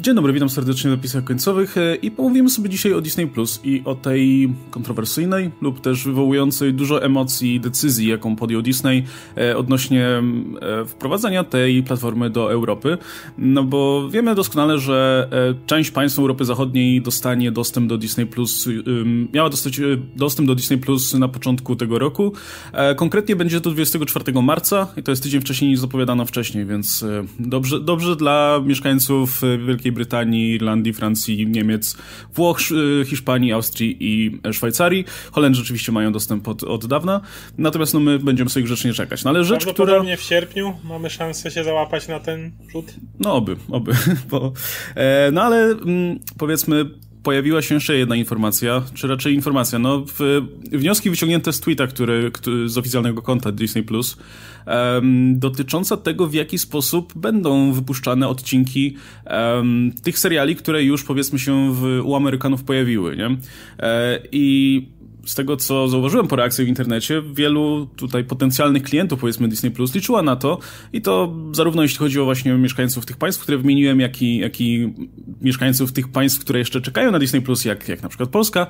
Dzień dobry, witam serdecznie w napisach końcowych e, i pomówimy sobie dzisiaj o Disney Plus i o tej kontrowersyjnej lub też wywołującej dużo emocji decyzji, jaką podjął Disney e, odnośnie e, wprowadzenia tej platformy do Europy. No bo wiemy doskonale, że część państw Europy Zachodniej dostanie dostęp do Disney Plus, miała dostać dostęp do Disney Plus na początku tego roku. Konkretnie będzie to 24 marca i to jest tydzień wcześniej niż zapowiadano wcześniej, więc dobrze, dobrze dla mieszkańców Wielkiej Wielkiej Brytanii, Irlandii, Francji, Niemiec, Włoch, y, Hiszpanii, Austrii i Szwajcarii. Holendrzy oczywiście mają dostęp od, od dawna, natomiast no, my będziemy sobie grzecznie czekać. No, ale rzecz, która... w sierpniu mamy szansę się załapać na ten rzut? No oby, oby. Bo, e, no ale mm, powiedzmy pojawiła się jeszcze jedna informacja, czy raczej informacja, no w, wnioski wyciągnięte z tweeta, który, który z oficjalnego konta Disney+, Plus, um, dotycząca tego, w jaki sposób będą wypuszczane odcinki um, tych seriali, które już powiedzmy się w, u Amerykanów pojawiły, nie? E, I z tego, co zauważyłem po reakcji w internecie, wielu tutaj potencjalnych klientów, powiedzmy Disney Plus, liczyła na to i to zarówno jeśli chodzi o właśnie mieszkańców tych państw, które wymieniłem, jak i, jak i mieszkańców tych państw, które jeszcze czekają na Disney Plus, jak, jak na przykład Polska,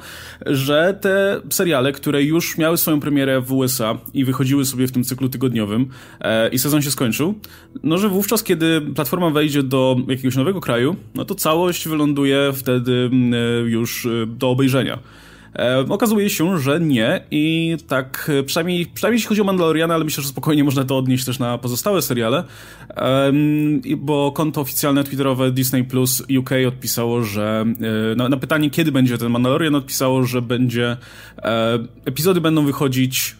że te seriale, które już miały swoją premierę w USA i wychodziły sobie w tym cyklu tygodniowym e, i sezon się skończył, no że wówczas, kiedy platforma wejdzie do jakiegoś nowego kraju, no to całość wyląduje wtedy e, już e, do obejrzenia. Okazuje się, że nie i tak e, przynajmniej, przynajmniej jeśli chodzi o Mandaloriana, ale myślę, że spokojnie można to odnieść też na pozostałe seriale, bo konto oficjalne twitterowe Disney Plus UK odpisało, że e, na, na, pytanie kiedy będzie ten Mandalorian odpisało, że będzie e, epizody będą wychodzić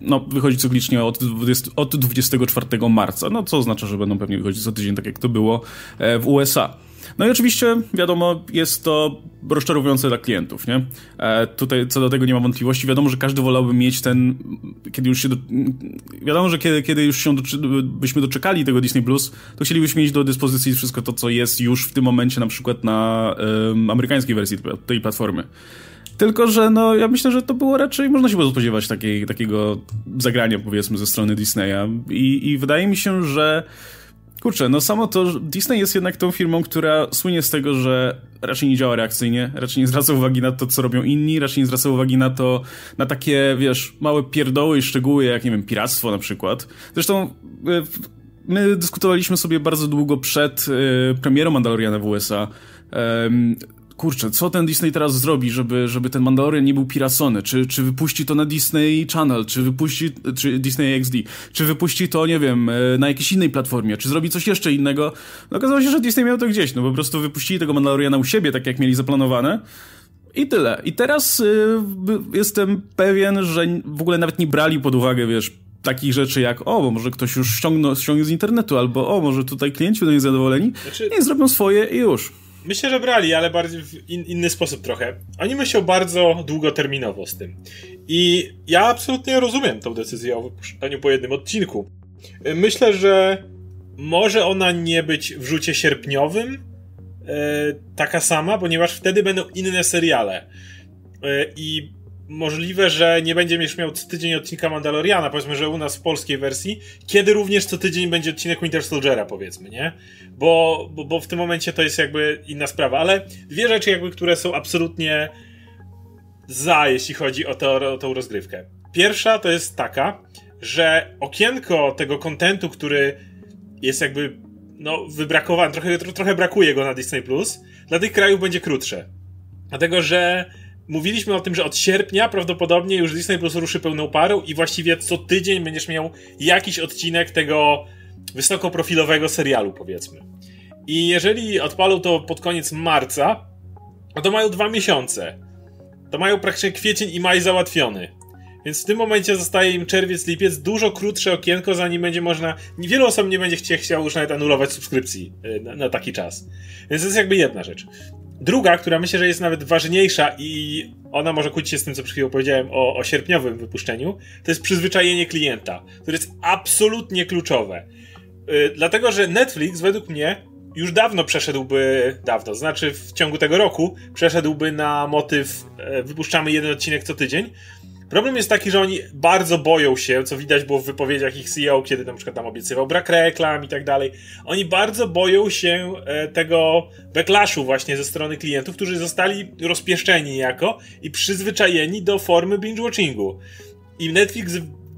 no, wychodzi cyklicznie od, 20, od 24 marca, no co oznacza, że będą pewnie wychodzić co tydzień, tak jak to było w USA. No i oczywiście, wiadomo, jest to rozczarowujące dla klientów, nie? E, tutaj co do tego nie ma wątpliwości. Wiadomo, że każdy wolałby mieć ten, kiedy już się, do, wiadomo, że kiedy, kiedy już się byśmy doczekali tego Disney Plus, to chcielibyśmy mieć do dyspozycji wszystko to, co jest już w tym momencie na przykład na amerykańskiej wersji tej platformy. Tylko, że no, ja myślę, że to było raczej, można się było spodziewać takiej, takiego zagrania, powiedzmy, ze strony Disneya. I, I wydaje mi się, że Kurczę, no samo to, Disney jest jednak tą firmą, która słynie z tego, że raczej nie działa reakcyjnie, raczej nie zwraca uwagi na to, co robią inni, raczej nie zwraca uwagi na to, na takie, wiesz, małe pierdoły i szczegóły, jak, nie wiem, piractwo na przykład. Zresztą e, my dyskutowaliśmy sobie bardzo długo przed y, premierą Mandaloriana w USA kurczę, co ten Disney teraz zrobi, żeby, żeby ten Mandalorian nie był piracony? Czy, czy wypuści to na Disney Channel, czy wypuści, czy Disney XD, czy wypuści to, nie wiem, e, na jakiejś innej platformie, czy zrobi coś jeszcze innego? No okazało się, że Disney miał to gdzieś, no po prostu wypuścili tego Mandaloriana u siebie, tak jak mieli zaplanowane. I tyle. I teraz y, jestem pewien, że w ogóle nawet nie brali pod uwagę, wiesz, takich rzeczy jak, o, bo może ktoś już ściągnął, ściągnie z internetu, albo o, może tutaj klienci będą niezadowoleni. Znaczy... I zrobią swoje i już. Myślę, że brali, ale bardziej w in, inny sposób trochę. Oni myślą bardzo długoterminowo z tym. I ja absolutnie rozumiem tą decyzję o wypuszczeniu po jednym odcinku. Myślę, że może ona nie być w rzucie sierpniowym yy, taka sama, ponieważ wtedy będą inne seriale. Yy, I możliwe, że nie będziesz miał co tydzień odcinka Mandaloriana, powiedzmy, że u nas w polskiej wersji, kiedy również co tydzień będzie odcinek Winter Soldiera, powiedzmy, nie? Bo, bo, bo w tym momencie to jest jakby inna sprawa, ale dwie rzeczy jakby, które są absolutnie za, jeśli chodzi o, to, o tą rozgrywkę. Pierwsza to jest taka, że okienko tego kontentu, który jest jakby no, wybrakowany, trochę, trochę brakuje go na Disney Plus, dla tych krajów będzie krótsze. Dlatego, że Mówiliśmy o tym, że od sierpnia prawdopodobnie już Disney Plus ruszy pełną parą i właściwie co tydzień będziesz miał jakiś odcinek tego wysokoprofilowego serialu, powiedzmy. I jeżeli odpalą to pod koniec marca, no to mają dwa miesiące. To mają praktycznie kwiecień i maj załatwiony. Więc w tym momencie zostaje im czerwiec, lipiec, dużo krótsze okienko, zanim będzie można. Wielu osób nie będzie chciał już nawet anulować subskrypcji y, na, na taki czas. Więc to jest jakby jedna rzecz. Druga, która myślę, że jest nawet ważniejsza i ona może kłócić się z tym, co przed chwilą powiedziałem o, o sierpniowym wypuszczeniu, to jest przyzwyczajenie klienta, które jest absolutnie kluczowe. Yy, dlatego, że Netflix według mnie już dawno przeszedłby, dawno, znaczy w ciągu tego roku, przeszedłby na motyw yy, wypuszczamy jeden odcinek co tydzień. Problem jest taki, że oni bardzo boją się, co widać było w wypowiedziach ich CEO, kiedy na przykład tam obiecywał brak reklam i tak dalej. Oni bardzo boją się e, tego backlashu właśnie ze strony klientów, którzy zostali rozpieszczeni jako i przyzwyczajeni do formy binge-watchingu. I Netflix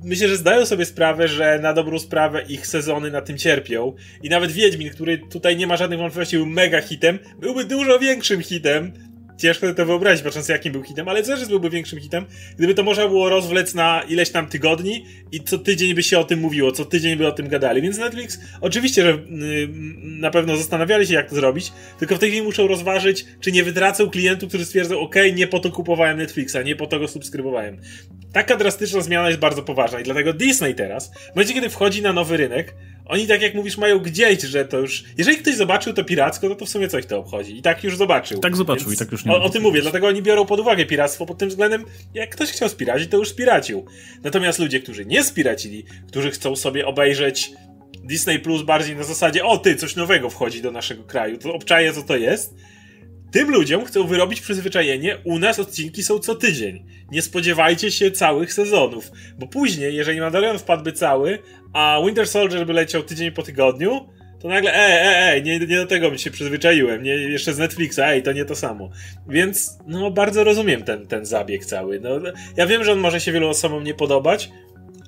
myślę, że zdają sobie sprawę, że na dobrą sprawę ich sezony na tym cierpią. I nawet Wiedźmin, który tutaj nie ma żadnych wątpliwości, był mega hitem, byłby dużo większym hitem, ciężko to wyobrazić, patrząc jakim był hitem, ale też byłby większym hitem, gdyby to można było rozwlec na ileś tam tygodni i co tydzień by się o tym mówiło, co tydzień by o tym gadali. Więc Netflix oczywiście, że yy, na pewno zastanawiali się, jak to zrobić, tylko w tej chwili muszą rozważyć, czy nie wytracą klientów, którzy stwierdzą, ok, nie po to kupowałem Netflixa, nie po to go subskrybowałem. Taka drastyczna zmiana jest bardzo poważna i dlatego Disney teraz, w momencie, kiedy wchodzi na nowy rynek, oni, tak jak mówisz, mają gdzieś, że to już. Jeżeli ktoś zobaczył to piracko, no to w sumie coś to obchodzi. I tak już zobaczył. Tak zobaczył Więc i tak już nie. O, o tym mówię, dlatego oni biorą pod uwagę piractwo pod tym względem, jak ktoś chciał spiracić, to już spiracił. Natomiast ludzie, którzy nie spiracili, którzy chcą sobie obejrzeć Disney Plus bardziej na zasadzie, o ty, coś nowego wchodzi do naszego kraju, to obczaję co to jest tym ludziom chcą wyrobić przyzwyczajenie, u nas odcinki są co tydzień. Nie spodziewajcie się całych sezonów, bo później, jeżeli Mandalorian wpadłby cały, a Winter Soldier by leciał tydzień po tygodniu, to nagle, e, e, e, nie, nie do tego się przyzwyczaiłem, nie, jeszcze z Netflixa, ej, to nie to samo. Więc, no, bardzo rozumiem ten, ten zabieg cały. No, ja wiem, że on może się wielu osobom nie podobać,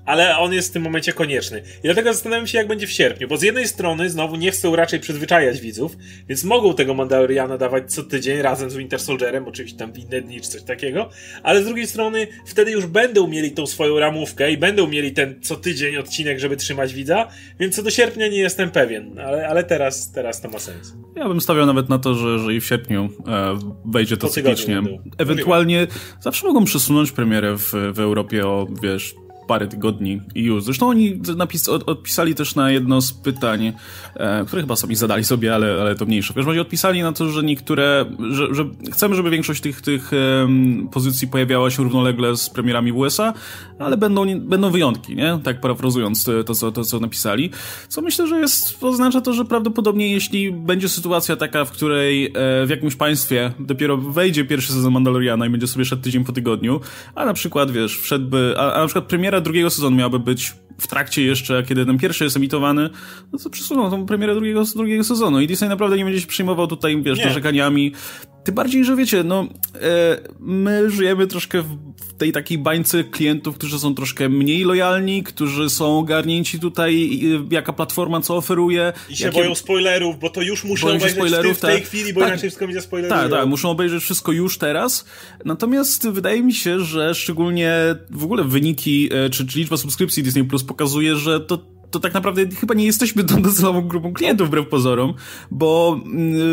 ale on jest w tym momencie konieczny. I dlatego zastanawiam się, jak będzie w sierpniu, bo z jednej strony znowu nie chcą raczej przyzwyczajać widzów, więc mogą tego Mandaloriana dawać co tydzień razem z Winter Soldierem, oczywiście tam w inne dni czy coś takiego, ale z drugiej strony wtedy już będą mieli tą swoją ramówkę i będą mieli ten co tydzień odcinek, żeby trzymać widza, więc co do sierpnia nie jestem pewien, ale, ale teraz, teraz to ma sens. Ja bym stawiał nawet na to, że, że i w sierpniu e, wejdzie to cyklicznie. Ewentualnie zawsze mogą przesunąć premierę w, w Europie o, wiesz, parę tygodni i już. Zresztą oni napis, od, odpisali też na jedno z pytań, e, które chyba sami zadali sobie, ale, ale to mniejsze. W każdym razie odpisali na to, że niektóre, że, że chcemy, żeby większość tych, tych pozycji pojawiała się równolegle z premierami w USA, ale będą, będą wyjątki, nie? Tak parafrazując to, co, to, co napisali. Co myślę, że jest, oznacza to, że prawdopodobnie jeśli będzie sytuacja taka, w której e, w jakimś państwie dopiero wejdzie pierwszy sezon Mandaloriana i będzie sobie szedł tydzień po tygodniu, a na przykład, wiesz, wszedłby, a, a na przykład premiera premiera drugiego sezonu miałaby być w trakcie jeszcze, kiedy ten pierwszy jest emitowany, no to przesuną tą premierę drugiego, drugiego sezonu i Disney naprawdę nie będzie się przejmował tutaj, wiesz, narzekaniami. Tym bardziej, że wiecie, no, e, my żyjemy troszkę w tej takiej bańce klientów, którzy są troszkę mniej lojalni, którzy są ogarnięci tutaj, jaka platforma co oferuje. I się jakie... boją spoilerów, bo to już muszą boją obejrzeć spoilerów, w, tej, tak. chwili, bo tak. inaczej wszystko mi zaspoilerują. Tak, tak, muszą obejrzeć wszystko już teraz. Natomiast wydaje mi się, że szczególnie w ogóle wyniki, e, czy, czy liczba subskrypcji Disney Plus pokazuje, że to to tak naprawdę chyba nie jesteśmy tą docelową grupą klientów, wbrew pozorom, bo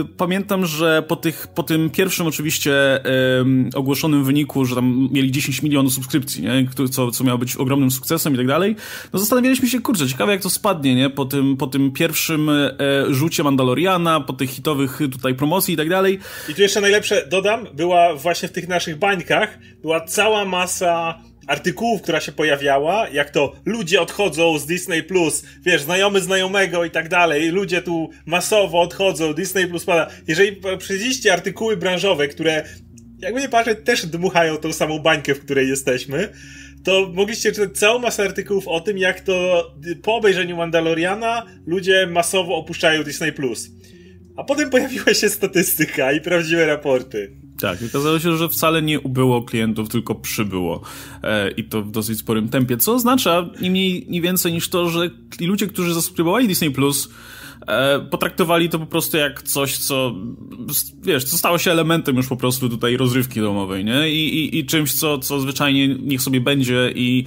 y, pamiętam, że po, tych, po tym pierwszym oczywiście y, ogłoszonym wyniku, że tam mieli 10 milionów subskrypcji, nie? Co, co miało być ogromnym sukcesem i tak dalej, no zastanawialiśmy się, kurczę, ciekawe jak to spadnie, nie? Po tym, po tym pierwszym y, rzucie Mandaloriana, po tych hitowych tutaj promocji i tak dalej. I tu jeszcze najlepsze, dodam, była właśnie w tych naszych bańkach, była cała masa artykułów, która się pojawiała, jak to ludzie odchodzą z Disney Plus, wiesz, znajomy znajomego i tak dalej, ludzie tu masowo odchodzą, Disney Plus pada. Jeżeli przyjdziecie artykuły branżowe, które jakby nie patrzeć, też dmuchają tą samą bańkę, w której jesteśmy, to mogliście czytać całą masę artykułów o tym, jak to po obejrzeniu Mandaloriana ludzie masowo opuszczają Disney Plus. A potem pojawiła się statystyka i prawdziwe raporty. Tak, okazało się, że wcale nie ubyło klientów, tylko przybyło. E, I to w dosyć sporym tempie, co oznacza ni mniej, ni więcej niż to, że ludzie, którzy zasubskrybowali Disney Plus, e, potraktowali to po prostu jak coś, co, wiesz, co stało się elementem już po prostu tutaj rozrywki domowej, nie? I, i, i czymś, co, co zwyczajnie niech sobie będzie i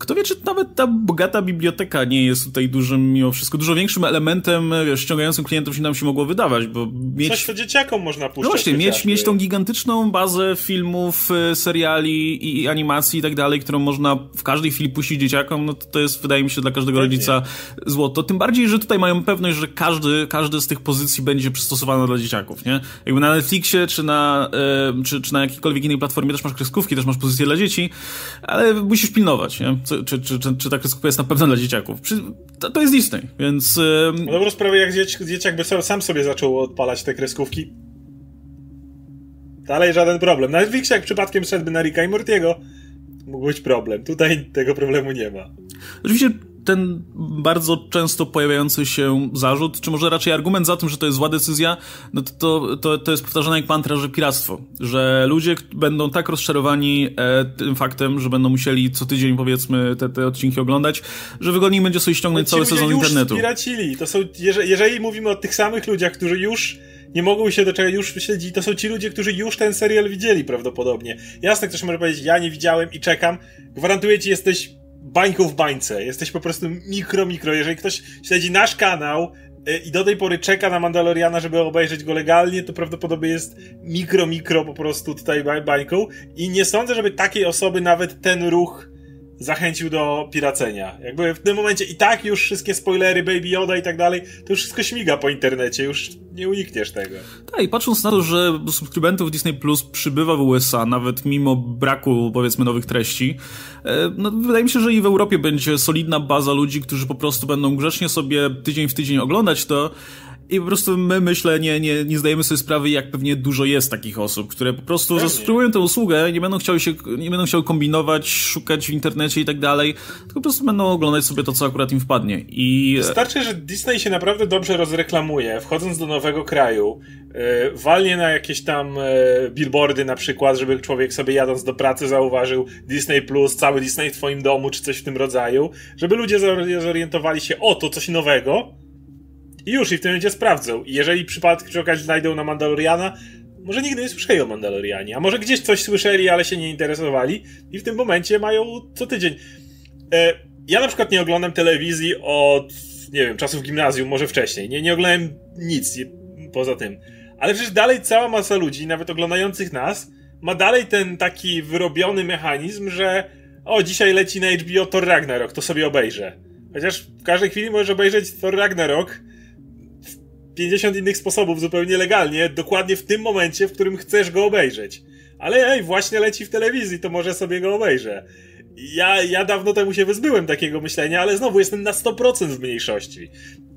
kto wie, czy nawet ta bogata biblioteka nie jest tutaj dużym, mimo wszystko, dużo większym elementem wiesz, ściągającym klientów niż nam się mogło wydawać, bo mieć... Coś, co dzieciakom można puszczać. No właśnie, mieć, mieć tą gigantyczną bazę filmów, e, seriali i animacji i tak dalej, którą można w każdej chwili puścić dzieciakom, no to, to jest, wydaje mi się, dla każdego Pewnie. rodzica złoto. Tym bardziej, że tutaj mają pewność, że każdy, każdy z tych pozycji będzie przystosowana dla dzieciaków, nie? Jakby na Netflixie, czy na, e, czy, czy na jakiejkolwiek innej platformie też masz kreskówki, też masz pozycje dla dzieci, ale musisz pilnować, nie? Czy, czy, czy, czy ta kreskówka jest na pewno dla dzieciaków. To, jest Disney, więc... No dobrą sprawę, jak dzieci, dzieciak by sam sobie zaczął odpalać te kreskówki, dalej żaden problem. Na Netflixie jak przypadkiem szedłby na Ricka i Mortiego, mógł być problem. Tutaj tego problemu nie ma. Oczywiście ten bardzo często pojawiający się zarzut, czy może raczej argument za tym, że to jest zła decyzja, no to, to, to jest powtarzane jak mantra, że piractwo. Że ludzie będą tak rozczarowani e, tym faktem, że będą musieli co tydzień powiedzmy te, te odcinki oglądać, że wygodniej będzie sobie ściągnąć cały sezon już internetu. Spiracili. To są, jeżeli, jeżeli mówimy o tych samych ludziach, którzy już nie mogą się do czego już śledzić. To są ci ludzie, którzy już ten serial widzieli prawdopodobnie. Jasne, ktoś może powiedzieć, ja nie widziałem i czekam. Gwarantuję ci, jesteś bańką w bańce. Jesteś po prostu mikro, mikro. Jeżeli ktoś śledzi nasz kanał y, i do tej pory czeka na Mandaloriana, żeby obejrzeć go legalnie, to prawdopodobnie jest mikro, mikro po prostu tutaj bańką. I nie sądzę, żeby takiej osoby nawet ten ruch zachęcił do piracenia. Jakby w tym momencie i tak już wszystkie spoilery, Baby Yoda i tak dalej, to już wszystko śmiga po internecie, już nie unikniesz tego. Tak, i patrząc na to, że subskrybentów Disney Plus przybywa w USA, nawet mimo braku, powiedzmy, nowych treści, e, no, wydaje mi się, że i w Europie będzie solidna baza ludzi, którzy po prostu będą grzecznie sobie tydzień w tydzień oglądać to, i po prostu my, myślę, nie, nie, nie zdajemy sobie sprawy, jak pewnie dużo jest takich osób, które po prostu zasubskrybują tę usługę, nie będą chciały się, nie będą chciały kombinować, szukać w internecie i tak dalej, tylko po prostu będą oglądać sobie to, co akurat im wpadnie. I... Wystarczy, że Disney się naprawdę dobrze rozreklamuje, wchodząc do nowego kraju, yy, walnie na jakieś tam yy, billboardy na przykład, żeby człowiek sobie jadąc do pracy zauważył Disney Plus, cały Disney w twoim domu, czy coś w tym rodzaju, żeby ludzie zorientowali się, o, to coś nowego, i już, i w tym momencie sprawdzą. I jeżeli przypadki przy okazji znajdą na Mandaloriana, może nigdy nie słyszeli o Mandalorianie, a może gdzieś coś słyszeli, ale się nie interesowali i w tym momencie mają co tydzień. E, ja na przykład nie oglądam telewizji od, nie wiem, czasów gimnazjum, może wcześniej. Nie, nie oglądałem nic poza tym. Ale przecież dalej cała masa ludzi, nawet oglądających nas, ma dalej ten taki wyrobiony mechanizm, że o, dzisiaj leci na HBO Thor Ragnarok, to sobie obejrzę. Chociaż w każdej chwili możesz obejrzeć Thor Ragnarok 50 innych sposobów zupełnie legalnie, dokładnie w tym momencie, w którym chcesz go obejrzeć. Ale ej, właśnie leci w telewizji, to może sobie go obejrzę. Ja, ja dawno temu się wyzbyłem takiego myślenia, ale znowu jestem na 100% w mniejszości.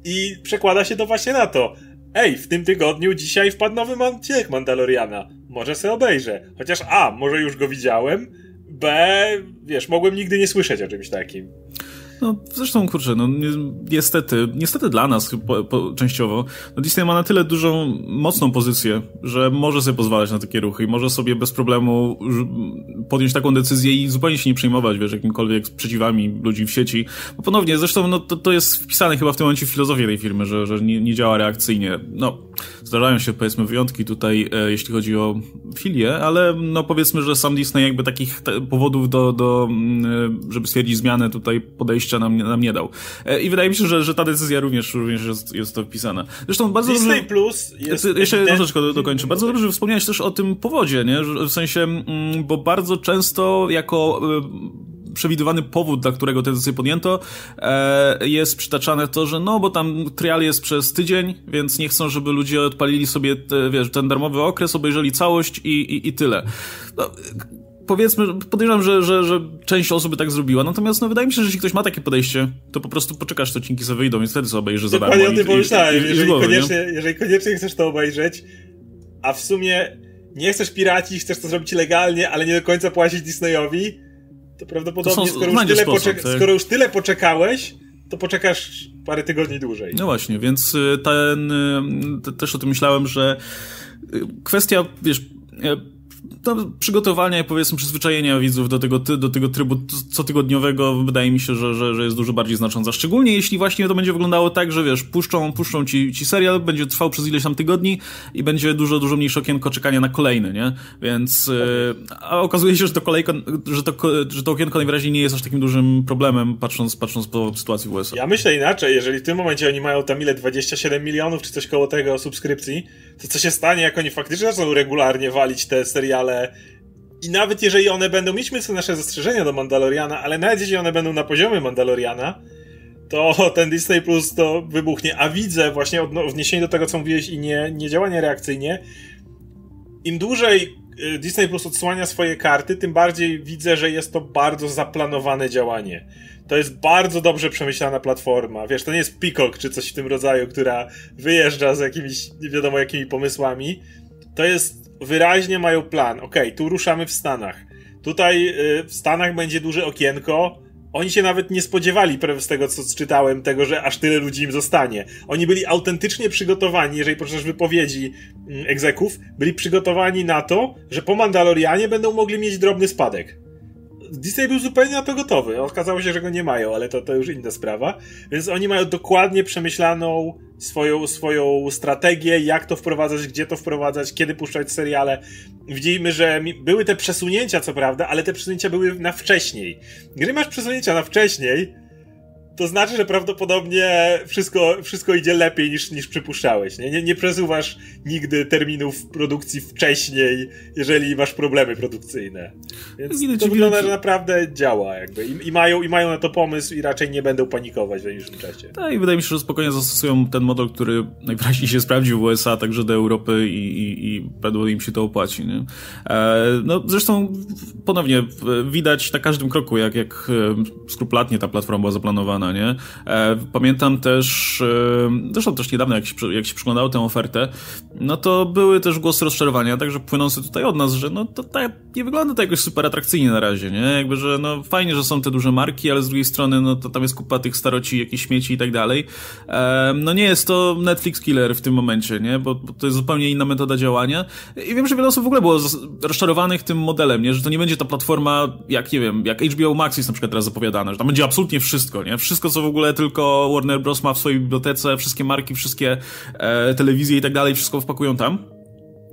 I przekłada się to właśnie na to. Ej, w tym tygodniu dzisiaj wpadł nowy odcinek Mandaloriana. Może sobie obejrzę. Chociaż A, może już go widziałem, B, wiesz, mogłem nigdy nie słyszeć o czymś takim. No, zresztą, kurczę, no niestety, niestety dla nas po, po, częściowo, no Disney ma na tyle dużą, mocną pozycję, że może sobie pozwalać na takie ruchy i może sobie bez problemu podjąć taką decyzję i zupełnie się nie przejmować, wiesz, jakimkolwiek sprzeciwami ludzi w sieci. Bo ponownie, zresztą, no to, to jest wpisane chyba w tym momencie w filozofię tej firmy, że, że nie, nie działa reakcyjnie. No, zdarzają się, powiedzmy, wyjątki tutaj, e, jeśli chodzi o filię, ale no powiedzmy, że sam Disney jakby takich powodów do, do, mm, e, żeby stwierdzić zmianę tutaj podejścia nam, nam nie dał. E, I wydaje mi się, że, że ta decyzja również, również jest, jest to wpisana. Zresztą bardzo Disney dobrze... Plus jest... Jeszcze jedną rzecz dokończę. Bardzo dobrze, że wspomniałeś też o tym powodzie, nie? W sensie, mm, bo bardzo często jako przewidywany powód, dla którego tę decyzję podjęto, e, jest przytaczane to, że no, bo tam trial jest przez tydzień, więc nie chcą, żeby ludzie odpalili sobie, te, wiesz, ten darmowy okres, obejrzeli całość i, i, i tyle. No, powiedzmy, podejrzewam, że, że, że część osób tak zrobiła, natomiast no, wydaje mi się, że jeśli ktoś ma takie podejście, to po prostu poczekasz, to odcinki sobie wyjdą, więc wtedy sobie obejrzy za darmo. Dokładnie o tym pomyślałem, jeżeli, koniecznie, jeżeli koniecznie chcesz to obejrzeć, a w sumie nie chcesz piracić, chcesz to zrobić legalnie, ale nie do końca płacić Disneyowi, to prawdopodobnie, to skoro, już tyle sposób, tak? skoro już tyle poczekałeś, to poczekasz parę tygodni dłużej. No właśnie, więc y, ten, y, też o tym myślałem, że y, kwestia, wiesz, to przygotowania, powiedzmy, przyzwyczajenia widzów do tego, do tego trybu cotygodniowego wydaje mi się, że, że, że jest dużo bardziej znacząca. Szczególnie jeśli właśnie to będzie wyglądało tak, że wiesz, puszczą, puszczą ci, ci serial, będzie trwał przez ileś tam tygodni i będzie dużo, dużo mniejsze okienko czekania na kolejny, nie? Więc, yy, a okazuje się, że to kolejko, że to, że to okienko najwyraźniej nie jest aż takim dużym problemem, patrząc, patrząc po sytuacji w USA. Ja myślę inaczej, jeżeli w tym momencie oni mają tam ile, 27 milionów czy coś koło tego subskrypcji, to co się stanie, jak oni faktycznie zaczną regularnie walić te seriale i nawet jeżeli one będą, mieliśmy sobie nasze zastrzeżenia do Mandaloriana, ale nawet jeżeli one będą na poziomie Mandaloriana, to ten Disney Plus to wybuchnie. A widzę właśnie odniesienie do tego, co mówiłeś i nie, nie działanie reakcyjnie, im dłużej Disney Plus odsłania swoje karty, tym bardziej widzę, że jest to bardzo zaplanowane działanie. To jest bardzo dobrze przemyślana platforma. Wiesz, to nie jest Peacock czy coś w tym rodzaju, która wyjeżdża z jakimiś nie wiadomo jakimi pomysłami. To jest wyraźnie mają plan. Ok, tu ruszamy w Stanach. Tutaj y, w Stanach będzie duże okienko. Oni się nawet nie spodziewali, z tego co czytałem, tego, że aż tyle ludzi im zostanie. Oni byli autentycznie przygotowani, jeżeli poczytasz wypowiedzi mm, egzeków, byli przygotowani na to, że po Mandalorianie będą mogli mieć drobny spadek. Disney był zupełnie na to gotowy. Okazało się, że go nie mają, ale to, to już inna sprawa. Więc oni mają dokładnie przemyślaną swoją, swoją strategię, jak to wprowadzać, gdzie to wprowadzać, kiedy puszczać seriale. Widzimy, że były te przesunięcia, co prawda, ale te przesunięcia były na wcześniej. Gdy masz przesunięcia na wcześniej, to znaczy, że prawdopodobnie wszystko, wszystko idzie lepiej niż, niż przypuszczałeś. Nie? Nie, nie przesuwasz nigdy terminów produkcji wcześniej, jeżeli masz problemy produkcyjne. Więc nie, to wygląda, że naprawdę działa jakby. I, I, mają, I mają na to pomysł i raczej nie będą panikować w najbliższym czasie. Tak, i wydaje mi się, że spokojnie zastosują ten model, który najwyraźniej się sprawdził w USA, także do Europy i, i, i prawdopodobnie im się to opłaci. Nie? E, no zresztą ponownie widać na każdym kroku, jak, jak e, skrupulatnie ta platforma była zaplanowana nie? E, pamiętam też, e, zresztą też niedawno, jak się, jak się przyglądało tę ofertę, no to były też głosy rozczarowania, także płynące tutaj od nas, że no to tak nie wygląda to jakoś super atrakcyjnie na razie, nie? Jakby, że no fajnie, że są te duże marki, ale z drugiej strony, no to tam jest kupa tych staroci, jakieś śmieci i tak dalej. No nie jest to Netflix killer w tym momencie, nie? Bo, bo to jest zupełnie inna metoda działania. I wiem, że wiele osób w ogóle było rozczarowanych tym modelem, nie? Że to nie będzie ta platforma, jak nie wiem, jak HBO Max jest na przykład teraz zapowiadane, że tam będzie absolutnie wszystko, nie? Wszystko, co w ogóle tylko Warner Bros. ma w swojej bibliotece, wszystkie marki, wszystkie e, telewizje i tak dalej, wszystko wpakują tam.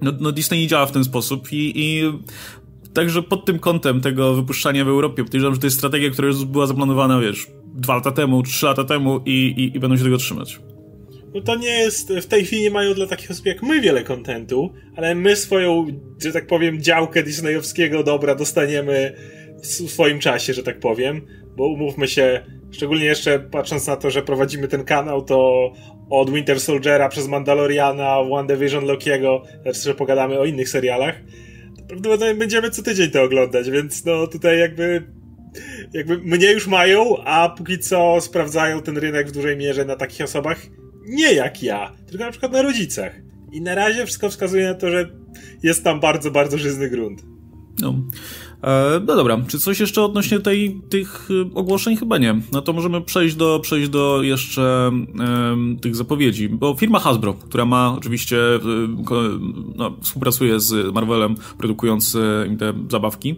No, no Disney nie działa w ten sposób i, i Także pod tym kątem tego wypuszczania w Europie podejrzewam, że to jest strategia, która już była zaplanowana, wiesz, dwa lata temu, trzy lata temu i, i, i będą się tego trzymać. No to nie jest, w tej chwili nie mają dla takich osób jak my wiele kontentu, ale my swoją, że tak powiem, działkę disneyowskiego dobra dostaniemy w swoim czasie, że tak powiem, bo umówmy się, Szczególnie jeszcze patrząc na to, że prowadzimy ten kanał, to od Winter Soldiera przez Mandaloriana, WandaVision Lokiego, że pogadamy o innych serialach, to prawdopodobnie będziemy co tydzień to oglądać, więc no tutaj jakby jakby mnie już mają, a póki co sprawdzają ten rynek w dużej mierze na takich osobach nie jak ja, tylko na przykład na rodzicach. I na razie wszystko wskazuje na to, że jest tam bardzo, bardzo żyzny grunt. No. E, no dobra, czy coś jeszcze odnośnie tej, tych y, ogłoszeń? Chyba nie. No to możemy przejść do, przejść do jeszcze um, tych zapowiedzi, bo firma Hasbro, która ma oczywiście, y, no, współpracuje z Marvelem, produkując im te zabawki,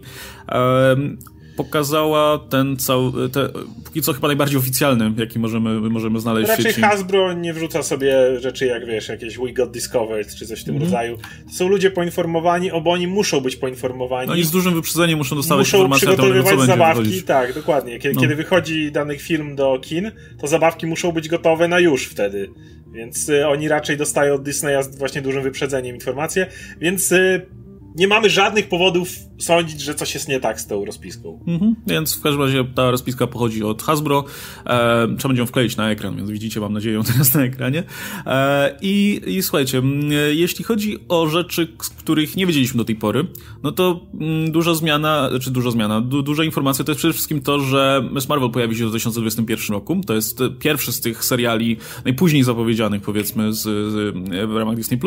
pokazała ten cały, te, póki co chyba najbardziej oficjalny, jaki możemy, możemy znaleźć Raczej sieci. Hasbro nie wrzuca sobie rzeczy jak, wiesz, jakieś We Got Discovered, czy coś w tym mm. rodzaju. To są ludzie poinformowani, bo oni muszą być poinformowani. No i z dużym wyprzedzeniem muszą dostawać muszą informacje o tym, co zabawki, będzie tak, dokładnie. Kiedy, no. kiedy wychodzi dany film do kin, to zabawki muszą być gotowe na już wtedy. Więc y, oni raczej dostają od Disneya z właśnie dużym wyprzedzeniem informacje, więc y, nie mamy żadnych powodów sądzić, że coś jest nie tak z tą rozpiską. Mhm, więc w każdym razie ta rozpiska pochodzi od Hasbro. E, trzeba będzie ją wkleić na ekran, więc widzicie, mam nadzieję, teraz na ekranie. E, i, I słuchajcie, jeśli chodzi o rzeczy, których nie wiedzieliśmy do tej pory, no to m, duża zmiana, czy duża zmiana, du, duża informacja to jest przede wszystkim to, że Miss Marvel pojawi się w 2021 roku. To jest pierwszy z tych seriali najpóźniej zapowiedzianych, powiedzmy, z, z w ramach Disney+.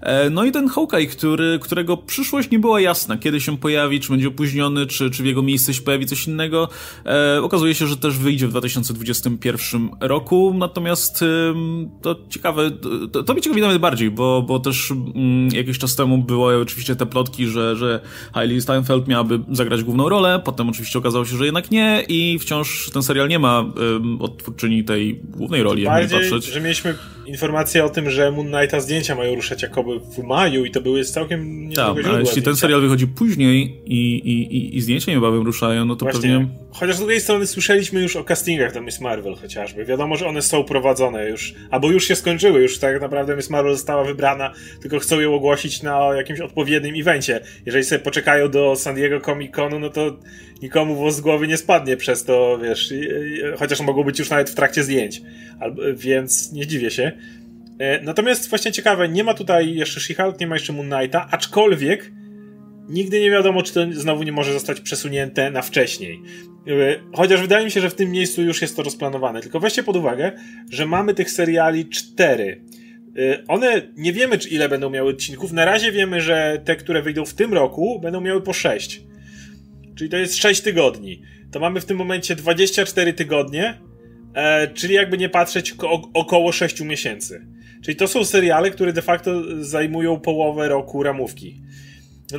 E, no i ten Hawkeye, który, którego przyszłość nie była jasna, kiedy się pojawi czy będzie opóźniony, czy, czy w jego miejsce się pojawi coś innego. E, okazuje się, że też wyjdzie w 2021 roku, natomiast to ciekawe, to, to mnie ciekawi nawet bardziej, bo, bo też mm, jakiś czas temu były oczywiście te plotki, że, że Hailey Steinfeld miałaby zagrać główną rolę, potem oczywiście okazało się, że jednak nie i wciąż ten serial nie ma e, odtwórczyni tej głównej roli, Bardziej, jak patrzeć. że mieliśmy informację o tym, że Moon Knighta zdjęcia mają ruszać jakoby w maju i to były całkiem niezłego Jeśli ten serial wychodzi później i, i, i zdjęcia niebawem ruszają, no to Właśnie. pewnie... Chociaż z drugiej strony słyszeliśmy już o castingach do Miss Marvel chociażby. Wiadomo, że one są prowadzone już, albo już się skończyły, już tak naprawdę Miss Marvel została wybrana, tylko chcą ją ogłosić na jakimś odpowiednim evencie. Jeżeli sobie poczekają do San Diego Comic Conu, no to nikomu włos z głowy nie spadnie przez to, wiesz, chociaż mogą być już nawet w trakcie zdjęć. Albo, więc nie dziwię się. E, natomiast właśnie ciekawe, nie ma tutaj jeszcze She-Hulk, nie ma jeszcze Moon Knighta, aczkolwiek nigdy nie wiadomo, czy to znowu nie może zostać przesunięte na wcześniej. E, chociaż wydaje mi się, że w tym miejscu już jest to rozplanowane. Tylko weźcie pod uwagę, że mamy tych seriali cztery. E, one nie wiemy, czy ile będą miały odcinków. Na razie wiemy, że te, które wyjdą w tym roku, będą miały po sześć. czyli to jest 6 tygodni. To mamy w tym momencie 24 tygodnie, czyli jakby nie patrzeć około 6 miesięcy. Czyli to są seriale, które de facto zajmują połowę roku ramówki.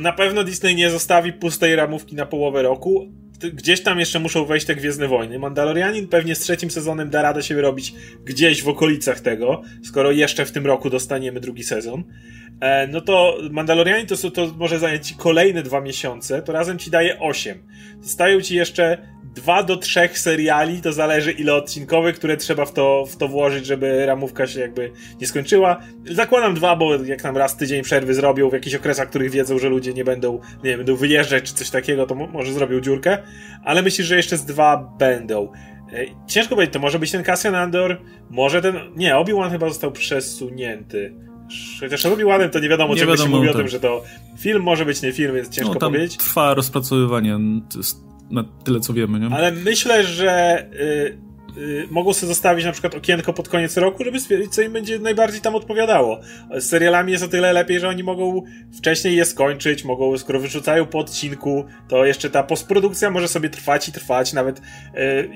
Na pewno Disney nie zostawi pustej ramówki na połowę roku. Gdzieś tam jeszcze muszą wejść te Gwiezdne Wojny. Mandalorianin pewnie z trzecim sezonem da radę się robić gdzieś w okolicach tego, skoro jeszcze w tym roku dostaniemy drugi sezon. E, no to Mandalorianin to, to może zająć ci kolejne dwa miesiące, to razem ci daje osiem. Zostają ci jeszcze dwa do trzech seriali, to zależy ile odcinkowych, które trzeba w to, w to włożyć, żeby ramówka się jakby nie skończyła. Zakładam dwa, bo jak nam raz tydzień przerwy zrobią w jakichś okresach, których wiedzą, że ludzie nie będą, nie wiem, będą wyjeżdżać czy coś takiego, to może zrobią dziurkę, ale myślisz, że jeszcze z dwa będą. E, ciężko powiedzieć, to może być ten Cassian Andor, może ten, nie, Obi-Wan chyba został przesunięty. Chociaż Obi-Wanem to nie wiadomo, nie czego wiadomo, się mówi tak. o tym, że to film może być nie film, więc ciężko no, tam powiedzieć. trwa rozpracowywanie na tyle, co wiemy, nie? Ale myślę, że y, y, mogą sobie zostawić na przykład okienko pod koniec roku, żeby stwierdzić, co im będzie najbardziej tam odpowiadało. Z serialami jest o tyle lepiej, że oni mogą wcześniej je skończyć, mogą, skoro wyrzucają po odcinku, to jeszcze ta postprodukcja może sobie trwać i trwać, nawet y,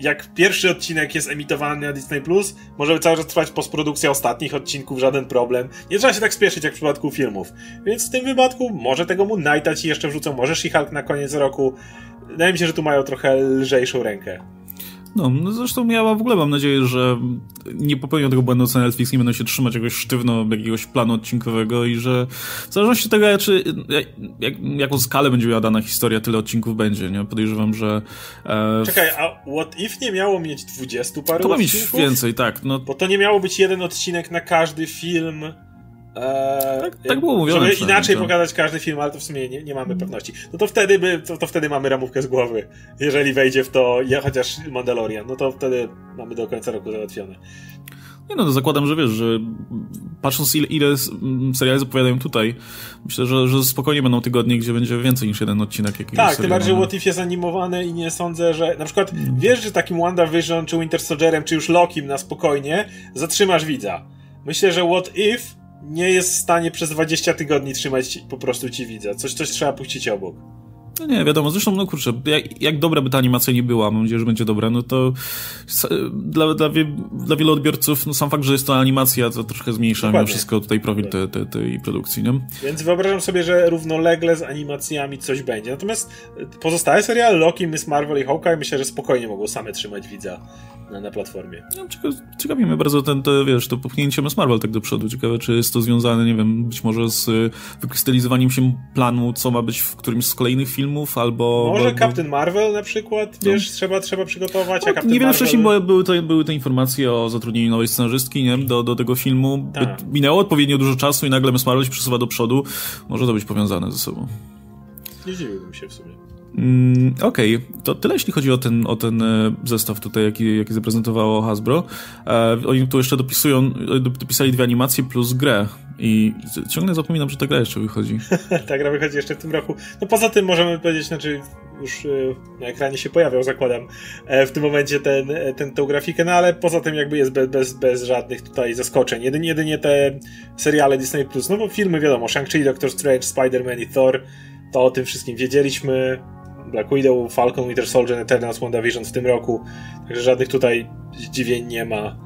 jak pierwszy odcinek jest emitowany na Disney+, Plus, może cały czas trwać postprodukcja ostatnich odcinków, żaden problem. Nie trzeba się tak spieszyć jak w przypadku filmów. Więc w tym wypadku może tego Moon Knighta ci jeszcze wrzucą, może She-Hulk na koniec roku, Wydaje mi się, że tu mają trochę lżejszą rękę. No, no zresztą ja w ogóle mam nadzieję, że nie popełnią tego błędu, co Netflix nie będą się trzymać jakoś sztywno jakiegoś planu odcinkowego i że w zależności od tego, czy, jak, jaką skalę będzie miała dana historia, tyle odcinków będzie, nie? Podejrzewam, że... E, Czekaj, a What If nie miało mieć 20 paru To ma mieć więcej, tak. No. Bo to nie miało być jeden odcinek na każdy film Eee, tak, tak było mówione. Żeby inaczej to. pokazać każdy film, ale to w sumie nie, nie mamy pewności. No to wtedy by, to, to, wtedy mamy ramówkę z głowy. Jeżeli wejdzie w to ja, chociaż Mandalorian, no to wtedy mamy do końca roku załatwione. Nie no, zakładam, że wiesz, że patrząc ile, ile seriali zapowiadają tutaj, myślę, że, że spokojnie będą tygodnie, gdzie będzie więcej niż jeden odcinek jakiegoś Tak, tym bardziej What If jest animowane i nie sądzę, że na przykład mm. wiesz, że takim WandaVision, czy Winter Soldierem, czy już Lokim na spokojnie zatrzymasz widza. Myślę, że What If nie jest w stanie przez 20 tygodni trzymać po prostu ci widza. Coś, coś trzeba puścić obok. No nie, wiadomo, zresztą, no kurczę, jak, jak dobra by ta animacja nie była, mam nadzieję, że będzie dobra, no to dla, dla, wie, dla wielu odbiorców, no sam fakt, że jest to animacja, to troszkę zmniejsza mimo wszystko tutaj profil tej, tej, tej produkcji, nie? Więc wyobrażam sobie, że równolegle z animacjami coś będzie. Natomiast pozostałe seriale, Loki, Miss Marvel i Hawkeye, myślę, że spokojnie mogą same trzymać widza na, na platformie. No, ciekawi mnie bardzo ten, wiesz, to popchnięcie Miss Marvel tak do przodu. Ciekawe, czy jest to związane, nie wiem, być może z y, wykrystalizowaniem się planu, co ma być w którymś z kolejnych filmów, albo... Może bo, Captain Marvel na przykład, no. wiesz, trzeba, trzeba przygotować, no, a Captain Niewiele Marvel... wcześniej były, to, były te informacje o zatrudnieniu nowej scenarzystki, nie do, do tego filmu. Tak. Minęło odpowiednio dużo czasu i nagle Miss Marvel się przesuwa do przodu. Może to być powiązane ze sobą. Nie dziwiłbym się w sumie. Mm, Okej, okay. to tyle jeśli chodzi o ten, o ten e, zestaw tutaj, jaki, jaki zaprezentowało Hasbro. E, oni tu jeszcze dopisują, dopisali dwie animacje plus grę i ciągle zapominam, że ta gra jeszcze wychodzi. ta gra wychodzi jeszcze w tym roku. No poza tym możemy powiedzieć, znaczy już e, na ekranie się pojawiał, zakładam, e, w tym momencie ten, ten, tą grafikę, no ale poza tym jakby jest bez, bez, bez żadnych tutaj zaskoczeń. Jedynie, jedynie te seriale Disney+, Plus, no bo filmy wiadomo, Shang-Chi, Doctor Strange, Spider-Man i Thor, to o tym wszystkim wiedzieliśmy. Black Widow, Falcon, Winter Soldier, Eternals, WandaVision w tym roku. Także żadnych tutaj zdziwień nie ma.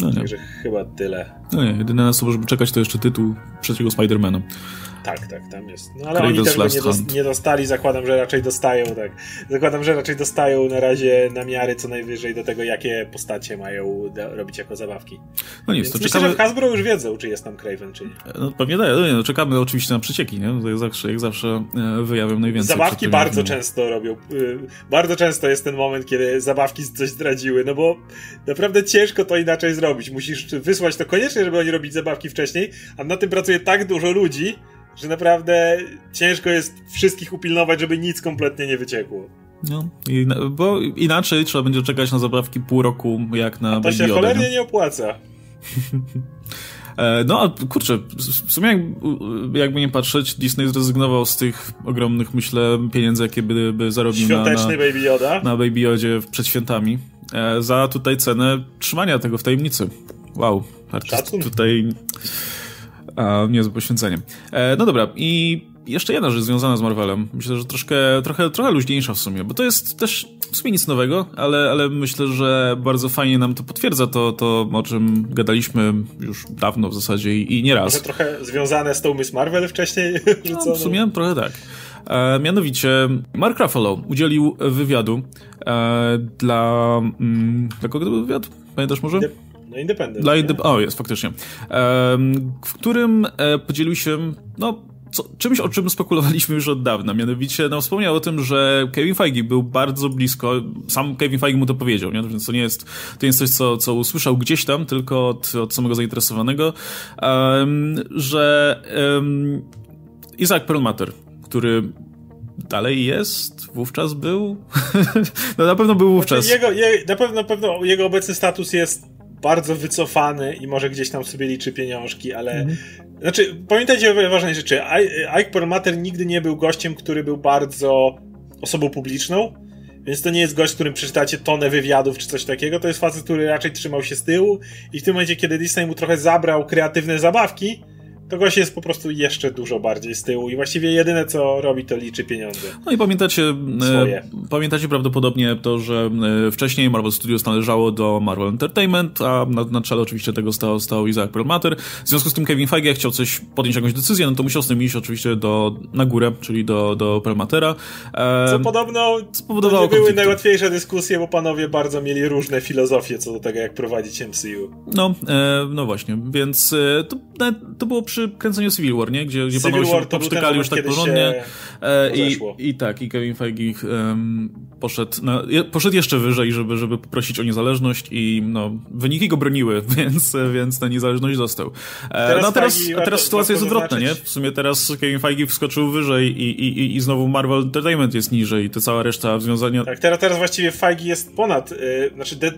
No nie. Także chyba tyle. No nie, jedyne na co możemy czekać to jeszcze tytuł trzeciego Spidermana. Tak, tak, tam jest. No ale oni też nie, dos nie, dostali, zakładam, że raczej dostają, tak. Zakładam, że raczej dostają na razie namiary co najwyżej do tego, jakie postacie mają robić jako zabawki. No nic, to myślę, czekamy... że w Hasbro już wiedzą, czy jest tam Craven, czy nie. No pewnie tak, no, no, czekamy oczywiście na przecieki, nie? To jak zawsze, jak zawsze e, wyjawią najwięcej. Zabawki bardzo często robią. Y, bardzo często jest ten moment, kiedy zabawki coś zdradziły, no bo naprawdę ciężko to inaczej zrobić. Musisz wysłać to koniecznie, żeby oni robić zabawki wcześniej, a na tym pracuje tak dużo ludzi, że naprawdę ciężko jest wszystkich upilnować, żeby nic kompletnie nie wyciekło. No, bo inaczej trzeba będzie czekać na zabawki pół roku, jak na A to się cholernie nie opłaca. E, no, a kurczę, w sumie jak, jakby nie patrzeć, Disney zrezygnował z tych ogromnych, myślę, pieniędzy, jakie by, by zarobił na, na, Baby Yoda. na Baby Yodzie przed świętami, e, za tutaj cenę trzymania tego w tajemnicy. Wow, artyst tutaj a, niezłe poświęcenie. E, no dobra, i jeszcze jedna rzecz związana z Marvelem. Myślę, że troszkę, trochę, trochę luźniejsza w sumie, bo to jest też w sumie nic nowego, ale, ale myślę, że bardzo fajnie nam to potwierdza to, to o czym gadaliśmy już dawno w zasadzie i, i nieraz. Może trochę związane z tą Miss Marvel wcześniej no, w sumie trochę tak. E, mianowicie Mark Ruffalo udzielił wywiadu e, dla... Mm, dla kogo to był wywiad? Pamiętasz może? No Independent. Dla Indep o, jest, faktycznie. E, w którym e, podzielił się, no, co, czymś, o czym spekulowaliśmy już od dawna. Mianowicie no, wspomniał o tym, że Kevin Feige był bardzo blisko, sam Kevin Feige mu to powiedział, nie? więc to nie jest, to nie jest coś, co, co usłyszał gdzieś tam, tylko od, od samego zainteresowanego, um, że um, Isaac Perlmutter, który dalej jest, wówczas był. no na pewno był wówczas. Znaczy, jego, je, na, pewno, na pewno jego obecny status jest bardzo wycofany i może gdzieś tam sobie liczy pieniążki, ale. Mm. Znaczy, pamiętajcie o ważnej rzeczy. Ike Perlmutter nigdy nie był gościem, który był bardzo osobą publiczną. Więc to nie jest gość, którym przeczytacie tonę wywiadów czy coś takiego. To jest facet, który raczej trzymał się z tyłu i w tym momencie, kiedy Disney mu trochę zabrał kreatywne zabawki, to gość jest po prostu jeszcze dużo bardziej z tyłu i właściwie jedyne co robi to liczy pieniądze. No i pamiętacie, e, Swoje. pamiętacie prawdopodobnie to, że e, wcześniej Marvel Studios należało do Marvel Entertainment, a na, na czele oczywiście tego stał, stał Isaac Perlmutter. W związku z tym Kevin Feige chciał coś podjąć jakąś decyzję, no to musiał z tym iść oczywiście do, na górę, czyli do, do Perlmuttera. E, co podobno spowodowało były najłatwiejsze dyskusje, bo panowie bardzo mieli różne filozofie co do tego, jak prowadzić MCU. No, e, no właśnie, więc e, to, to było przy kręceniu Civil War, nie? Gdzie, gdzie Civil panowie się poprztykali już tak porządnie. E, i, I tak, i Kevin Feige um, poszedł, na, poszedł jeszcze wyżej, żeby, żeby poprosić o niezależność i no, wyniki go broniły, więc, więc ta niezależność został. E, teraz no a teraz, teraz sytuacja jest odwrotna, nie? W sumie teraz Kevin Feige wskoczył wyżej i, i, i, i znowu Marvel Entertainment jest niżej i to cała reszta związania... Tak, teraz, teraz właściwie Feige jest ponad, yy, znaczy de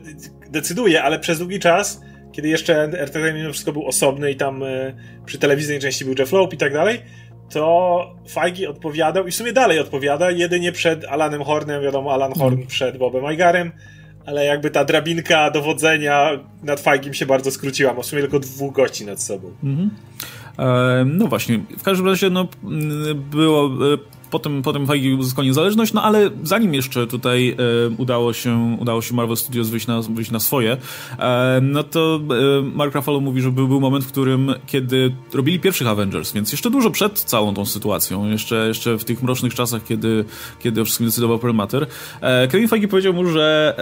decyduje, ale przez długi czas kiedy jeszcze Entertainment wszystko był osobny i tam y, przy telewizyjnej części był Jeff Loeb i tak dalej, to Feige odpowiadał i w sumie dalej odpowiada, jedynie przed Alanem Hornem, wiadomo, Alan Horn mm. przed Bobem Igarem, ale jakby ta drabinka dowodzenia nad Feigiem się bardzo skróciła, ma w sumie tylko dwóch gości nad sobą. -hmm. e, no właśnie, w każdym razie no, było e, potem, potem Feige uzyskał niezależność, no ale zanim jeszcze tutaj e, udało, się, udało się Marvel Studios wyjść na, wyjść na swoje, e, no to e, Mark Ruffalo mówi, że był, był moment, w którym, kiedy robili pierwszych Avengers, więc jeszcze dużo przed całą tą sytuacją, jeszcze, jeszcze w tych mrocznych czasach, kiedy, kiedy o wszystkim decydował Perlmutter, e, Kevin Feige powiedział mu, że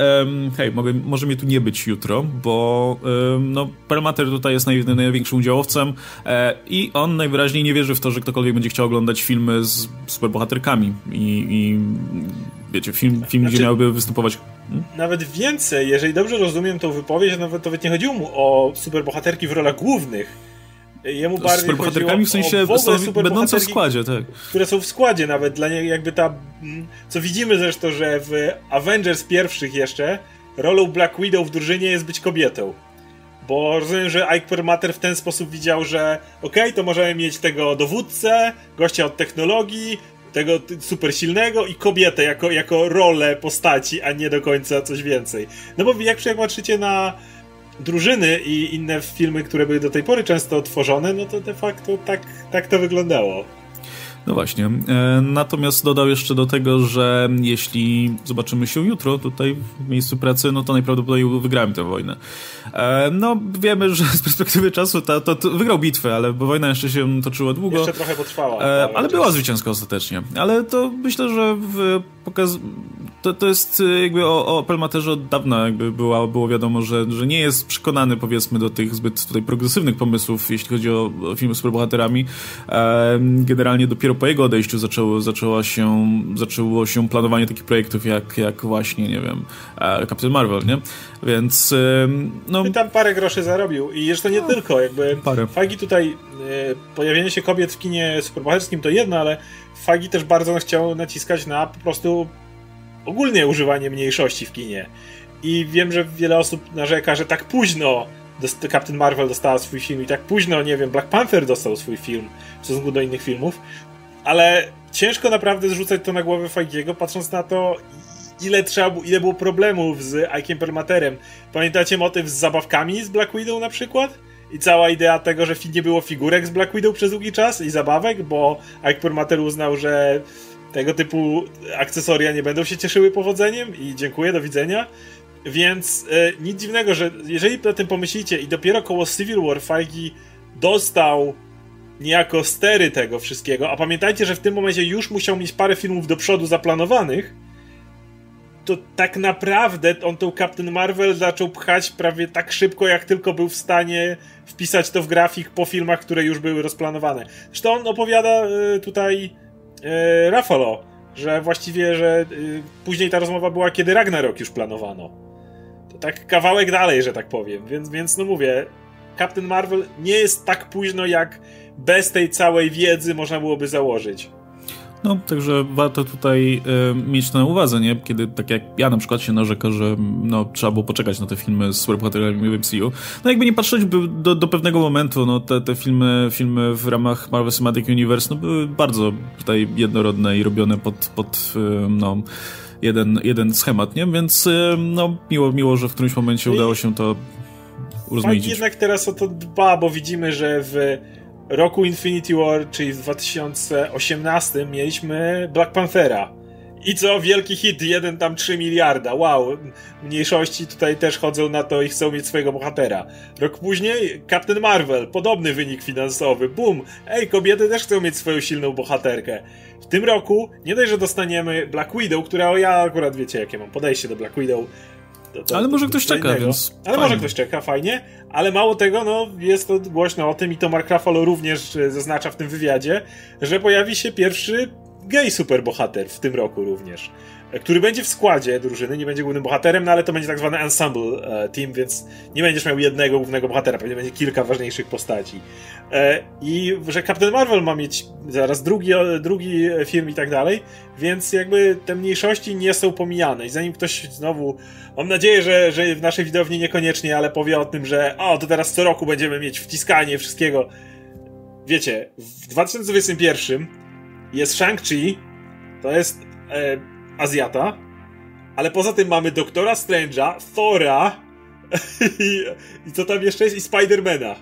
hej, mogę, może mnie tu nie być jutro, bo no, Perlmutter tutaj jest naj, największym udziałowcem e, i on najwyraźniej nie wierzy w to, że ktokolwiek będzie chciał oglądać filmy z superbohaterami bohaterkami i, i wiecie, film, film znaczy, gdzie miałyby występować... Hmm? Nawet więcej, jeżeli dobrze rozumiem tą wypowiedź, nawet, nawet nie chodziło mu o superbohaterki w rolach głównych, Jemu bardziej superbohaterkami w sensie w będące w składzie, tak. Które są w składzie nawet, dla niej jakby ta... Mm, co widzimy zresztą, że w Avengers pierwszych jeszcze rolą Black Widow w drużynie jest być kobietą. Bo rozumiem, że Ike Perlmutter w ten sposób widział, że okej, okay, to możemy mieć tego dowódcę, gościa od technologii, tego super silnego i kobietę jako, jako rolę postaci, a nie do końca coś więcej. No bo jak, patrzycie na drużyny i inne filmy, które były do tej pory często tworzone, no to de facto tak, tak to wyglądało. No właśnie. E, natomiast dodał jeszcze do tego, że jeśli zobaczymy się jutro tutaj w miejscu pracy, no to najprawdopodobniej wygrałem tę wojnę. E, no, wiemy, że z perspektywy czasu to, to, to wygrał bitwę, ale bo wojna jeszcze się toczyła długo. Jeszcze trochę potrwała. E, ale była zwycięska ostatecznie. Ale to myślę, że w pokaz... to, to jest jakby o, o Pelmaterze od dawna jakby była, było wiadomo, że, że nie jest przekonany powiedzmy do tych zbyt tutaj progresywnych pomysłów, jeśli chodzi o, o filmy z superbohaterami. Generalnie dopiero po jego odejściu zaczęło, zaczęło, się, zaczęło się planowanie takich projektów jak, jak właśnie, nie wiem, e, Captain Marvel, nie? Więc no... I tam parę groszy zarobił i jeszcze nie no, tylko, jakby parę. Fagi tutaj, e, pojawienie się kobiet w kinie superbohaterskim to jedno, ale Fagi też bardzo chciał naciskać na po prostu ogólnie używanie mniejszości w kinie. I wiem, że wiele osób narzeka, że tak późno Captain Marvel dostała swój film i tak późno, nie wiem, Black Panther dostał swój film w stosunku do innych filmów, ale ciężko naprawdę zrzucać to na głowę Fajgiego, patrząc na to, ile trzeba, ile było problemów z Ike'iem Perlmatterem. Pamiętacie motyw z zabawkami z Black Widow na przykład? I cała idea tego, że nie było figurek z Black Widow przez długi czas i zabawek, bo Ike Perlmutter uznał, że tego typu akcesoria nie będą się cieszyły powodzeniem i dziękuję, do widzenia. Więc e, nic dziwnego, że jeżeli o tym pomyślicie i dopiero koło Civil War Feige dostał niejako stery tego wszystkiego, a pamiętajcie, że w tym momencie już musiał mieć parę filmów do przodu zaplanowanych, to tak naprawdę on tą Captain Marvel zaczął pchać prawie tak szybko, jak tylko był w stanie wpisać to w grafik po filmach, które już były rozplanowane. Zresztą on opowiada y, tutaj y, Rafalo, że właściwie, że y, później ta rozmowa była, kiedy Ragnarok już planowano. To tak kawałek dalej, że tak powiem. Więc, więc no mówię, Captain Marvel nie jest tak późno, jak bez tej całej wiedzy można byłoby założyć. No, także warto tutaj y, mieć to na uwadze, nie? Kiedy, tak jak ja na przykład się narzeka, że no, trzeba było poczekać na te filmy z superbohaterami w MCU. No jakby nie patrzeć by do, do pewnego momentu, no te, te filmy, filmy w ramach Marvel Cinematic Universe no, były bardzo tutaj jednorodne i robione pod, pod y, no jeden, jeden schemat, nie? Więc no, miło, miło, że w którymś momencie udało się to urozmaicić. jednak teraz o to dba, bo widzimy, że w roku Infinity War, czyli w 2018 mieliśmy Black Panthera. I co? Wielki hit, jeden tam 3 miliarda. Wow, mniejszości tutaj też chodzą na to i chcą mieć swojego bohatera. Rok później Captain Marvel, podobny wynik finansowy. Boom! Ej, kobiety też chcą mieć swoją silną bohaterkę. W tym roku nie dość, że dostaniemy Black Widow, która ja akurat wiecie, jakie mam podejście do Black Widow. To, to, ale może ktoś czeka, więc. Ale fajnie. może ktoś czeka, fajnie. Ale mało tego, no jest to głośno o tym i to Mark Ruffalo również e, zaznacza w tym wywiadzie, że pojawi się pierwszy gay superbohater w tym roku również który będzie w składzie drużyny, nie będzie głównym bohaterem, no ale to będzie tak zwany ensemble e, team, więc nie będziesz miał jednego głównego bohatera, pewnie będzie kilka ważniejszych postaci. E, I że Captain Marvel ma mieć zaraz drugi, drugi film i tak dalej, więc jakby te mniejszości nie są pomijane. I zanim ktoś znowu, mam nadzieję, że, że w naszej widowni niekoniecznie, ale powie o tym, że o, to teraz co roku będziemy mieć wciskanie wszystkiego. Wiecie, w 2021 jest Shang-Chi, to jest e, Azjata, ale poza tym mamy Doktora Strange'a, Thora i, i co tam jeszcze jest? I Spidermana.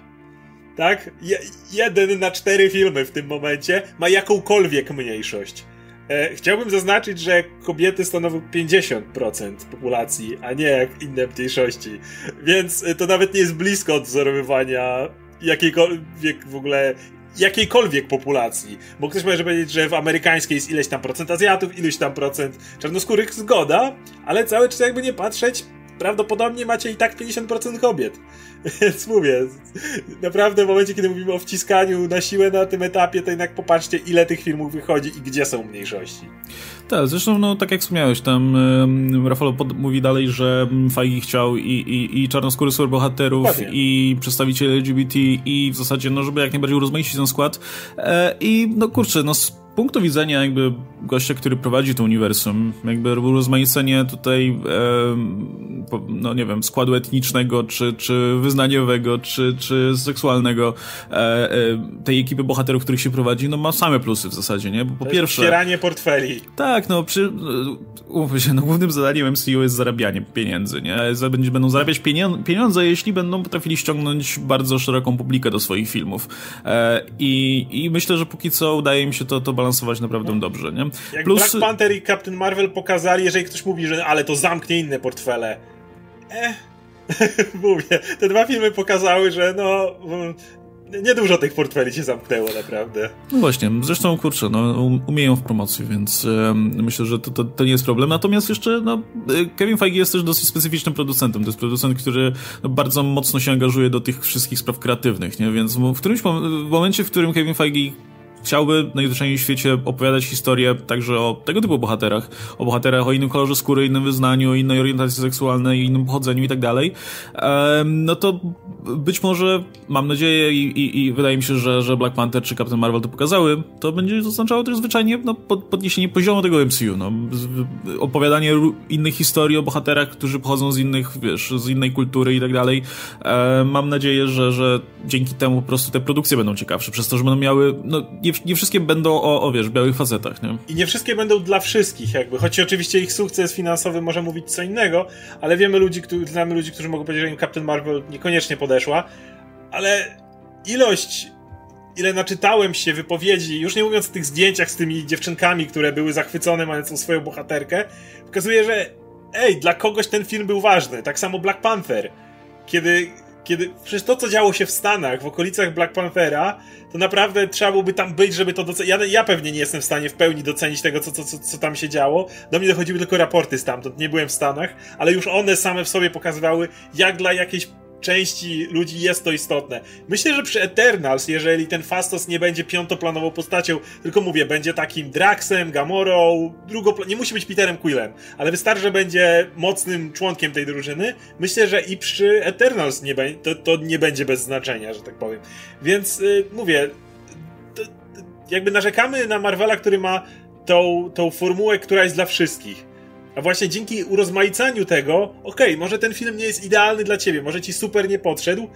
Tak? Je, jeden na cztery filmy w tym momencie ma jakąkolwiek mniejszość. E, chciałbym zaznaczyć, że kobiety stanowią 50% populacji, a nie jak inne mniejszości. Więc to nawet nie jest blisko odwzorowywania jakiejkolwiek w ogóle jakiejkolwiek populacji. Bo ktoś może powiedzieć, że w amerykańskiej jest ileś tam procent Azjatów, ileś tam procent czarnoskórych, zgoda, ale cały czas jakby nie patrzeć, prawdopodobnie macie i tak 50% kobiet. Więc mówię, naprawdę w momencie, kiedy mówimy o wciskaniu na siłę na tym etapie, to jednak popatrzcie, ile tych filmów wychodzi i gdzie są mniejszości. Tak, zresztą, no, tak jak wspomniałeś, tam um, Rafał mówi dalej, że Feige chciał i, i, i czarnoskóry superbohaterów, i przedstawicieli LGBT, i w zasadzie, no, żeby jak najbardziej urozmaicić ten skład. E, I, no, kurczę, no, punktu widzenia jakby gościa, który prowadzi to uniwersum, jakby rozmaicenie tutaj e, no nie wiem, składu etnicznego, czy, czy wyznaniowego, czy, czy seksualnego e, e, tej ekipy bohaterów, których się prowadzi, no ma same plusy w zasadzie, nie? Bo po pierwsze... Wspieranie portfeli. Tak, no przy... Umówmy się, no głównym zadaniem MCU jest zarabianie pieniędzy, nie? Będą zarabiać pieniądze, jeśli będą potrafili ściągnąć bardzo szeroką publikę do swoich filmów. E, i, I myślę, że póki co udaje im się to, to balansować naprawdę dobrze, nie? Jak Plus... Black Panther i Captain Marvel pokazali, jeżeli ktoś mówi, że ale to zamknie inne portfele. Eh. Mówię, te dwa filmy pokazały, że no mm, niedużo tych portfeli się zamknęło naprawdę. No właśnie, zresztą kurczę, no, um, umieją w promocji, więc um, myślę, że to, to, to, nie jest problem. Natomiast jeszcze, no, Kevin Feige jest też dosyć specyficznym producentem. To jest producent, który no, bardzo mocno się angażuje do tych wszystkich spraw kreatywnych, nie? Więc w którymś mom w momencie, w którym Kevin Feige chciałby najzwyczajniej w świecie opowiadać historię także o tego typu bohaterach, o bohaterach o innym kolorze skóry, innym wyznaniu, innej orientacji seksualnej, innym pochodzeniu i tak dalej, no to być może, mam nadzieję i, i, i, wydaje mi się, że, że Black Panther czy Captain Marvel to pokazały, to będzie oznaczało też zwyczajnie no, podniesienie poziomu tego MCU, no, opowiadanie innych historii o bohaterach, którzy pochodzą z innych, wiesz, z innej kultury i tak dalej. Mam nadzieję, że, że dzięki temu po prostu te produkcje będą ciekawsze, przez to, że będą miały, no, nie nie, nie wszystkie będą o, o, wiesz, białych facetach, nie? I nie wszystkie będą dla wszystkich, jakby. Choć oczywiście ich sukces finansowy może mówić co innego, ale wiemy ludzi, którzy, znamy ludzi, którzy mogą powiedzieć, że im Captain Marvel niekoniecznie podeszła. ale ilość ile naczytałem się wypowiedzi, już nie mówiąc o tych zdjęciach z tymi dziewczynkami, które były zachwycone mając swoją bohaterkę, pokazuje, że ej, dla kogoś ten film był ważny. Tak samo Black Panther. Kiedy, kiedy przecież to, co działo się w Stanach, w okolicach Black Panthera, to naprawdę trzeba byłoby tam być, żeby to docenić. Ja, ja pewnie nie jestem w stanie w pełni docenić tego, co, co, co, co tam się działo. Do mnie dochodziły tylko raporty stamtąd, nie byłem w Stanach, ale już one same w sobie pokazywały, jak dla jakiejś części ludzi jest to istotne. Myślę, że przy Eternals, jeżeli ten Fastos nie będzie piątoplanową postacią, tylko mówię, będzie takim Draxem, Gamorą, drugopla... nie musi być Peterem Quillem, ale wystarczy, że będzie mocnym członkiem tej drużyny, myślę, że i przy Eternals nie be... to, to nie będzie bez znaczenia, że tak powiem. Więc yy, mówię, to, to, jakby narzekamy na Marvela, który ma tą, tą formułę, która jest dla wszystkich a właśnie dzięki urozmaicaniu tego, okej, okay, może ten film nie jest idealny dla ciebie, może ci super nie podszedł,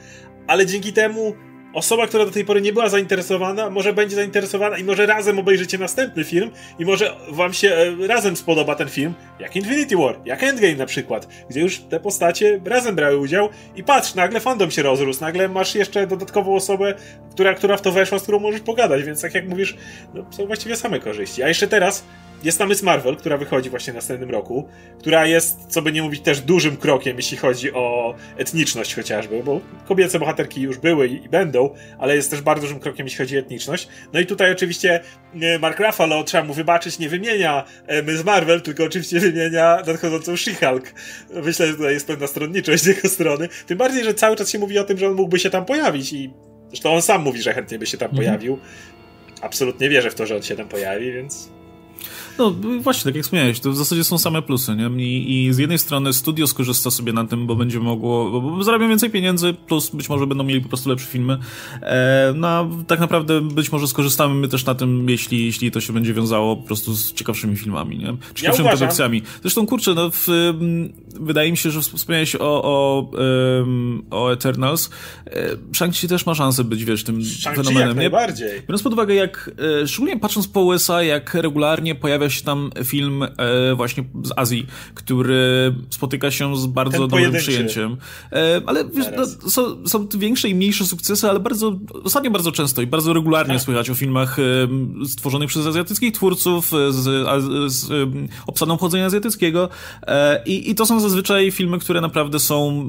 ale dzięki temu osoba, która do tej pory nie była zainteresowana, może będzie zainteresowana i może razem obejrzycie następny film i może wam się e, razem spodoba ten film, jak Infinity War, jak Endgame na przykład, gdzie już te postacie razem brały udział i patrz, nagle fandom się rozrósł, nagle masz jeszcze dodatkową osobę, która, która w to weszła, z którą możesz pogadać, więc tak jak mówisz, no, są właściwie same korzyści. A jeszcze teraz jest tam Miss Marvel, która wychodzi właśnie w następnym roku, która jest, co by nie mówić, też dużym krokiem, jeśli chodzi o etniczność chociażby, bo kobiece bohaterki już były i będą, ale jest też bardzo dużym krokiem, jeśli chodzi o etniczność. No i tutaj oczywiście e, Mark Ruffalo, trzeba mu wybaczyć, nie wymienia e, Miss Marvel, tylko oczywiście wymienia nadchodzącą She-Hulk. Myślę, że tutaj jest pewna stronniczość z jego strony. Tym bardziej, że cały czas się mówi o tym, że on mógłby się tam pojawić i zresztą on sam mówi, że chętnie by się tam mhm. pojawił. Absolutnie wierzę w to, że on się tam pojawi, więc no właśnie, tak jak wspomniałeś, to w zasadzie są same plusy, nie? I, I, z jednej strony studio skorzysta sobie na tym, bo będzie mogło, bo, bo zarabią więcej pieniędzy, plus być może będą mieli po prostu lepsze filmy. E, no tak naprawdę być może skorzystamy my też na tym, jeśli, jeśli to się będzie wiązało po prostu z ciekawszymi filmami, nie? Ciekawszymi ja produkcjami. Zresztą kurczę, no w, wydaje mi się, że wspomniałeś o, o, um, o Eternals. E, Shang-Chi też ma szansę być, wiesz, tym fenomenem. Jak najbardziej. Biorąc pod uwagę, jak, e, szczególnie patrząc po USA, jak regularnie pojawia się tam film e, właśnie z Azji, który spotyka się z bardzo Ten dobrym przyjęciem. E, ale wiesz, no, są, są większe i mniejsze sukcesy, ale bardzo, ostatnio bardzo często i bardzo regularnie tak. słychać o filmach e, stworzonych przez azjatyckich twórców, z, z, z obsadą chodzenia azjatyckiego e, i, i to są zazwyczaj filmy, które naprawdę są,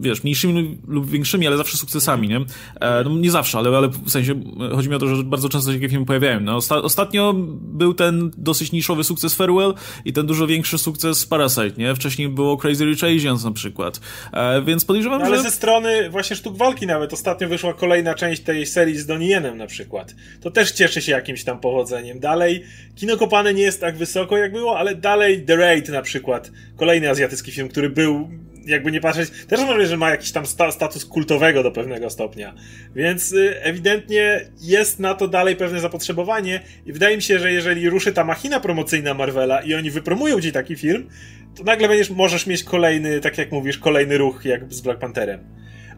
wiesz, mniejszymi lub większymi, ale zawsze sukcesami, nie? E, no, nie zawsze, ale, ale w sensie chodzi mi o to, że bardzo często się takie filmy pojawiają. No, osta ostatnio był ten dosyć dosyć niszowy sukces Farewell i ten dużo większy sukces Parasite, nie? Wcześniej było Crazy Rich Asians na przykład. E, więc podejrzewam, no, ale że... ze strony właśnie sztuk walki nawet ostatnio wyszła kolejna część tej serii z Donienem na przykład. To też cieszy się jakimś tam powodzeniem. Dalej kino kopane nie jest tak wysoko jak było, ale dalej The Raid na przykład. Kolejny azjatycki film, który był jakby nie patrzeć, też może, że ma jakiś tam sta status kultowego do pewnego stopnia. Więc y, ewidentnie jest na to dalej pewne zapotrzebowanie i wydaje mi się, że jeżeli ruszy ta machina promocyjna Marvela i oni wypromują ci taki film, to nagle będziesz, możesz mieć kolejny, tak jak mówisz, kolejny ruch jak z Black Pantherem.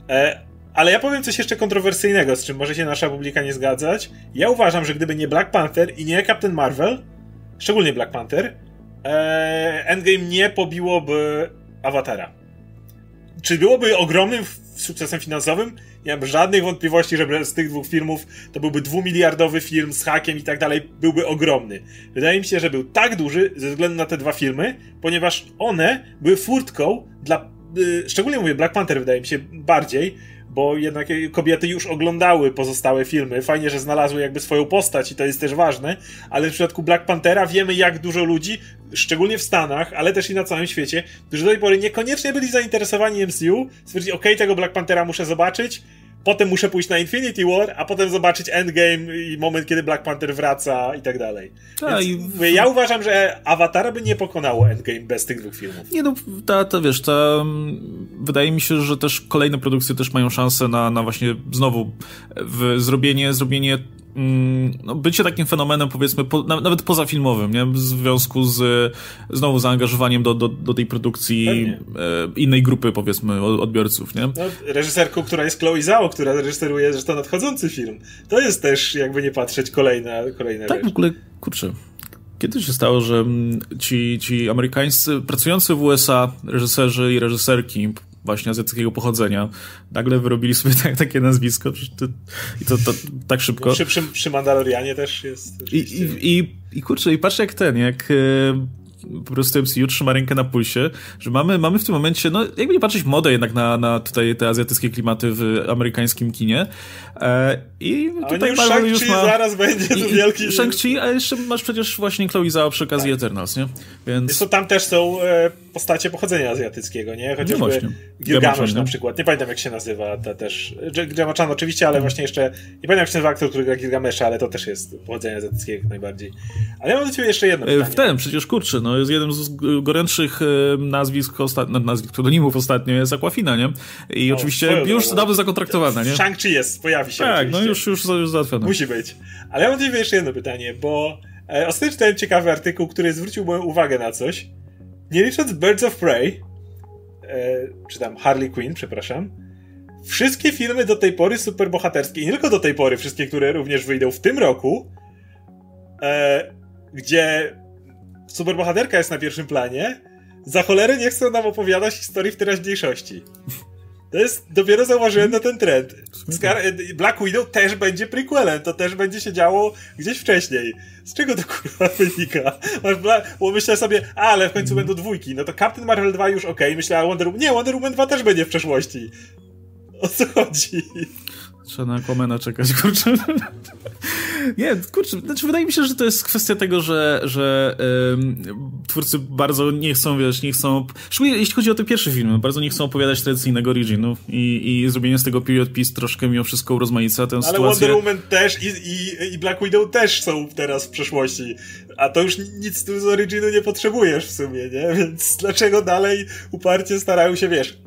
E, ale ja powiem coś jeszcze kontrowersyjnego, z czym może się nasza publika nie zgadzać. Ja uważam, że gdyby nie Black Panther i nie Captain Marvel, szczególnie Black Panther, e, Endgame nie pobiłoby Awatara czy byłoby ogromnym sukcesem finansowym? Nie mam żadnych wątpliwości, że z tych dwóch filmów to byłby dwumiliardowy film z hakiem i tak dalej, byłby ogromny. Wydaje mi się, że był tak duży ze względu na te dwa filmy, ponieważ one były furtką dla, yy, szczególnie mówię Black Panther wydaje mi się bardziej, bo jednak kobiety już oglądały pozostałe filmy. Fajnie, że znalazły jakby swoją postać i to jest też ważne, ale w przypadku Black Panthera wiemy, jak dużo ludzi, szczególnie w Stanach, ale też i na całym świecie, którzy do tej pory niekoniecznie byli zainteresowani MCU, stwierdzili, ok, tego Black Panthera muszę zobaczyć, potem muszę pójść na Infinity War, a potem zobaczyć Endgame i moment, kiedy Black Panther wraca i tak dalej. A, i... Ja uważam, że Awatara by nie pokonało Endgame bez tych dwóch filmów. Nie no, ta, ta wiesz, ta, mm, wydaje mi się, że też kolejne produkcje też mają szansę na, na właśnie znowu w zrobienie, zrobienie no, bycie takim fenomenem, powiedzmy, po, nawet pozafilmowym, nie? w związku z znowu zaangażowaniem do, do, do tej produkcji e, innej grupy, powiedzmy, odbiorców. Nie? No, reżyserką, która jest Chloe Zhao, która reżyseruje zresztą nadchodzący film. To jest też, jakby nie patrzeć, kolejna, kolejna Tak, rzecz. w ogóle, kurczę, kiedy się stało, że ci, ci amerykańscy, pracujący w USA reżyserzy i reżyserki właśnie azjatyckiego pochodzenia. Nagle wyrobili sobie tak, takie nazwisko i to, to, tak szybko. Przy, przy, przy Mandalorianie też jest. I, i, i, I kurczę, i patrz jak ten, jak po prostu MCU trzyma rękę na pulsie, że mamy, mamy w tym momencie, no jakby nie patrzeć modę jednak na, na tutaj te azjatyckie klimaty w amerykańskim kinie. E, I a tutaj już Marvel już ma... zaraz będzie to wielki... Shang-Chi, a jeszcze masz przecież właśnie Chloe Zhao przy okazji tak. Eternals, nie? Więc... to tam też są e, postacie pochodzenia azjatyckiego, nie? Chociażby no Gilgamesh na przykład. Nie pamiętam jak się nazywa ta też. Gemma oczywiście, ale mm. właśnie jeszcze nie pamiętam jak się nazywa aktor, który gra Gilgamesha, ale to też jest pochodzenia azjatyckiego jak najbardziej. Ale ja mam do ciebie jeszcze jedno e, pytanie. W ten, przecież kurczę, no jest jeden z gorętszych e, nazwisk, ostatnio, nazwisk pseudonimów ostatnio jest Aquafina, nie? I no, oczywiście już dawno zakontraktowana, nie? Shang-Chi jest, pojawi się Tak, oczywiście. no już, już, już załatwione. Musi być. Ale ja mam do jeszcze jedno pytanie, bo e, ostatnio czytałem ciekawy artykuł, który zwrócił moją uwagę na coś. Nie licząc Birds of Prey, e, czy tam Harley Quinn, przepraszam, wszystkie filmy do tej pory superbohaterskie, i nie tylko do tej pory, wszystkie, które również wyjdą w tym roku, e, gdzie superbohaterka jest na pierwszym planie, za cholerę nie chcą nam opowiadać historii w teraźniejszości. To jest, dopiero zauważyłem na ten trend. Scar Black Widow też będzie prequelem, to też będzie się działo gdzieś wcześniej. Z czego to kurwa wynika? Bo myślę sobie, a, ale w końcu będą dwójki. No to Captain Marvel 2 już ok, myślę, a Wonder Woman, nie, Wonder Woman 2 też będzie w przeszłości. O co chodzi? Trzeba na Aquamana czekać, kurczę. Nie, kurczę, znaczy wydaje mi się, że to jest kwestia tego, że, że twórcy bardzo nie chcą, wiesz, nie chcą, szczególnie jeśli chodzi o te pierwsze filmy, bardzo nie chcą opowiadać tradycyjnego originu i, i zrobienie z tego period piece troszkę mimo wszystko urozmaica tę Ale sytuację. Wonder Woman też i, i, i Black Widow też są teraz w przeszłości, a to już nic tu z originu nie potrzebujesz w sumie, nie? Więc dlaczego dalej uparcie starają się, wiesz...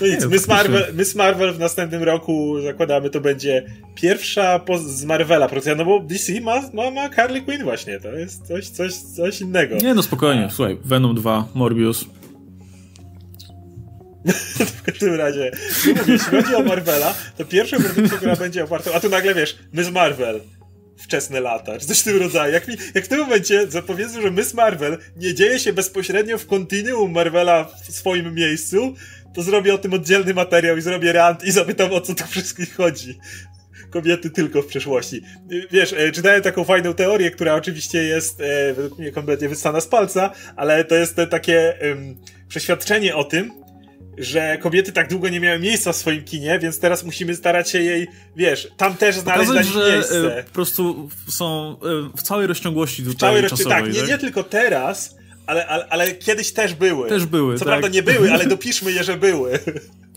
No nic, Miss Marvel, Miss Marvel w następnym roku zakładamy to będzie pierwsza z Marvela produkcja, no bo DC ma, ma, ma Harley Quinn właśnie, to jest coś, coś, coś innego. Nie no spokojnie, A. słuchaj, Venom 2, Morbius. w każdym razie, jeśli chodzi o Marvela, to pierwsza produkcja, która będzie oparta, a tu nagle wiesz, Miss Marvel, wczesne lata, czy coś w tym rodzaju. Jak, mi, jak w tym momencie zapowiedzą, że Miss Marvel nie dzieje się bezpośrednio w kontinuum Marvela w swoim miejscu, to zrobię o tym oddzielny materiał i zrobię rant i zapytam o co tu wszystkich chodzi. Kobiety tylko w przeszłości. Wiesz, e, czytałem taką fajną teorię, która oczywiście jest e, według mnie kompletnie wystana z palca, ale to jest te takie um, przeświadczenie o tym, że kobiety tak długo nie miały miejsca w swoim kinie, więc teraz musimy starać się jej, wiesz, tam też znaleźć Pokazać, dla nich miejsce. E, po prostu są w całej rozciągłości tutaj w całej czasowej. Tak, nie, tak? nie tylko teraz, ale, ale, ale kiedyś też były. Też były, Co tak. prawda nie były, ale dopiszmy je, że były.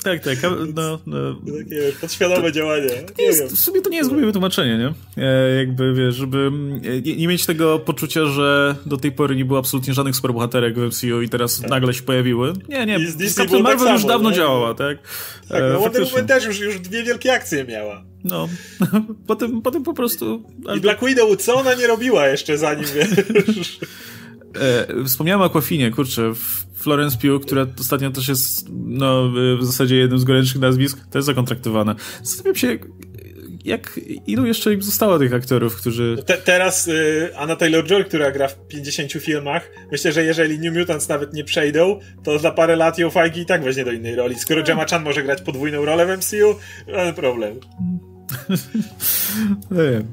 Tak, tak, no, no. Takie podświadome to, działanie. To jest, w sumie to nie jest głupie wytłumaczenie, nie? E, jakby, wiesz, żeby nie, nie, mieć tego poczucia, że do tej pory nie było absolutnie żadnych superbohaterek w MCU i teraz tak. nagle się pojawiły. Nie, nie, Captain Marvel tak już dawno nie? działała, tak? Tak, no Wonder Woman też już, już dwie wielkie akcje miała. No, potem, potem po prostu... I Black Widow, co ona nie robiła jeszcze zanim, wiesz... E, wspomniałem o Aquafinie, kurczę, Florence Pugh, która ostatnio też jest no, w zasadzie jednym z gorętszych nazwisk, też zakontraktowana. Zastanawiam się, jak, ilu jeszcze im zostało tych aktorów, którzy... Te, teraz y, Anna Taylor-Joy, która gra w 50 filmach, myślę, że jeżeli New Mutants nawet nie przejdą, to za parę lat ją Feige i tak weźmie do innej roli. Skoro Gemma Chan może grać podwójną rolę w MCU, żaden problem. nie.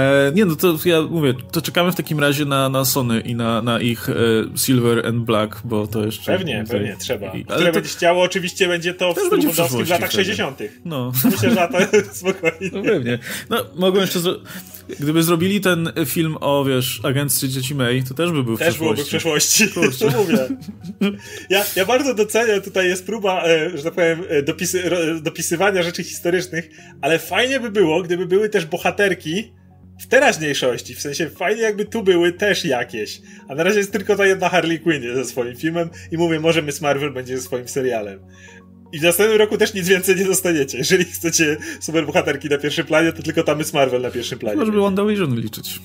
E, nie, no to ja mówię, to czekamy w takim razie na, na Sony i na, na ich e, Silver and Black, bo to jeszcze... Pewnie, tutaj... pewnie, trzeba. I, Które to... będzie chciało, oczywiście będzie to w stylu w latach 60 No. Myślę, że to spokojnie. No pewnie. No, mogą jeszcze... Gdyby zrobili ten film o, wiesz, agencji dzieci May, to też by był w też przeszłości. Też byłoby w przeszłości, Kurczę. to mówię. Ja, ja bardzo doceniam, tutaj jest próba, e, że tak powiem, e, dopisy, dopisywania rzeczy historycznych, ale fajnie by było, gdyby były też bohaterki w teraźniejszości, w sensie fajnie jakby tu były też jakieś, a na razie jest tylko ta jedna Harley Quinn ze swoim filmem i mówię, może Miss Marvel będzie ze swoim serialem. I w następnym roku też nic więcej nie dostaniecie. Jeżeli chcecie super bohaterki na pierwszym planie, to tylko tam jest Marvel na pierwszym planie. Może by WandaVision liczyć.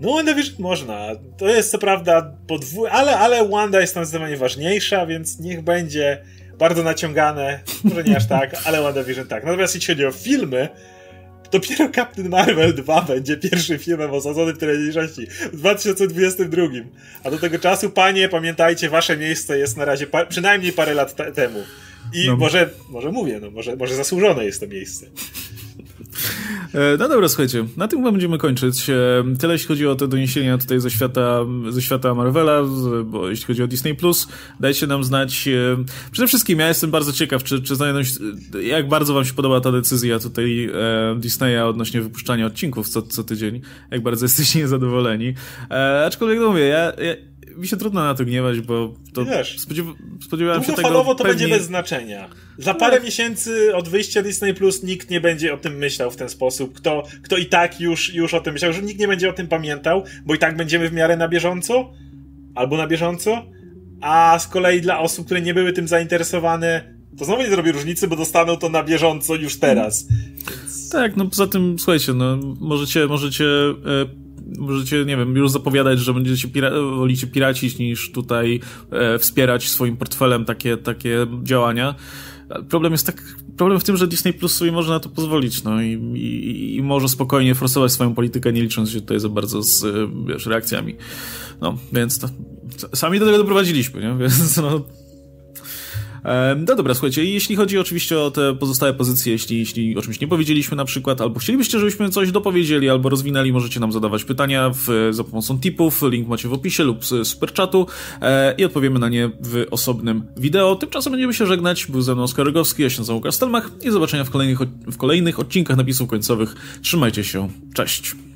No, WandaVision można. To jest co prawda podwój... ale, ale Wanda jest tam zdecydowanie ważniejsza, więc niech będzie bardzo naciągane. Może nie aż tak, ale WandaVision tak. Natomiast jeśli chodzi o filmy, dopiero Captain Marvel 2 będzie pierwszym filmem osadzonym w teraźniejszości w 2022. A do tego czasu, panie, pamiętajcie, wasze miejsce jest na razie pa przynajmniej parę lat temu. I no. może, może mówię, no, może, może zasłużone jest to miejsce. E, no dobra, słuchajcie, na tym chyba będziemy kończyć. E, tyle jeśli chodzi o te doniesienia tutaj ze świata, ze świata Marvela, bo jeśli chodzi o Disney+, dajcie nam znać. E, przede wszystkim ja jestem bardzo ciekaw, czy, czy znajdą się, jak bardzo wam się podoba ta decyzja tutaj Disneya odnośnie wypuszczania odcinków co, co tydzień, jak bardzo jesteście niezadowoleni. Aczkolwiek no mówię, ja, ja mi się trudno na to gniewać, bo to Wiesz, spodziewa spodziewałem się tego... to pewnie... będzie bez znaczenia. Za parę no. miesięcy od wyjścia Disney Plus nikt nie będzie o tym myślał w ten sposób. Kto, kto i tak już, już o tym myślał, że nikt nie będzie o tym pamiętał, bo i tak będziemy w miarę na bieżąco, albo na bieżąco, a z kolei dla osób, które nie były tym zainteresowane, to znowu nie zrobi różnicy, bo dostaną to na bieżąco już teraz. Więc... Tak, no poza tym, słuchajcie, no możecie, możecie e, możecie, nie wiem, już zapowiadać, że będziecie pira wolicie piracić niż tutaj e, wspierać swoim portfelem takie, takie działania. Problem jest tak, problem w tym, że Disney Plus sobie może na to pozwolić, no i, i, i może spokojnie forsować swoją politykę, nie licząc się tutaj za bardzo z, e, wiesz, reakcjami. No, więc to, sami do tego doprowadziliśmy, nie? Więc no, no dobra, słuchajcie, jeśli chodzi oczywiście o te pozostałe pozycje, jeśli, jeśli o czymś nie powiedzieliśmy na przykład, albo chcielibyście, żebyśmy coś dopowiedzieli, albo rozwinęli, możecie nam zadawać pytania w, za pomocą tipów, link macie w opisie lub z superchatu e, i odpowiemy na nie w osobnym wideo. Tymczasem będziemy się żegnać. Był ze mną Oskar Rogowski, ja się nazywam Łukasz Stelmach i zobaczenia w kolejnych, w kolejnych odcinkach napisów końcowych. Trzymajcie się, cześć!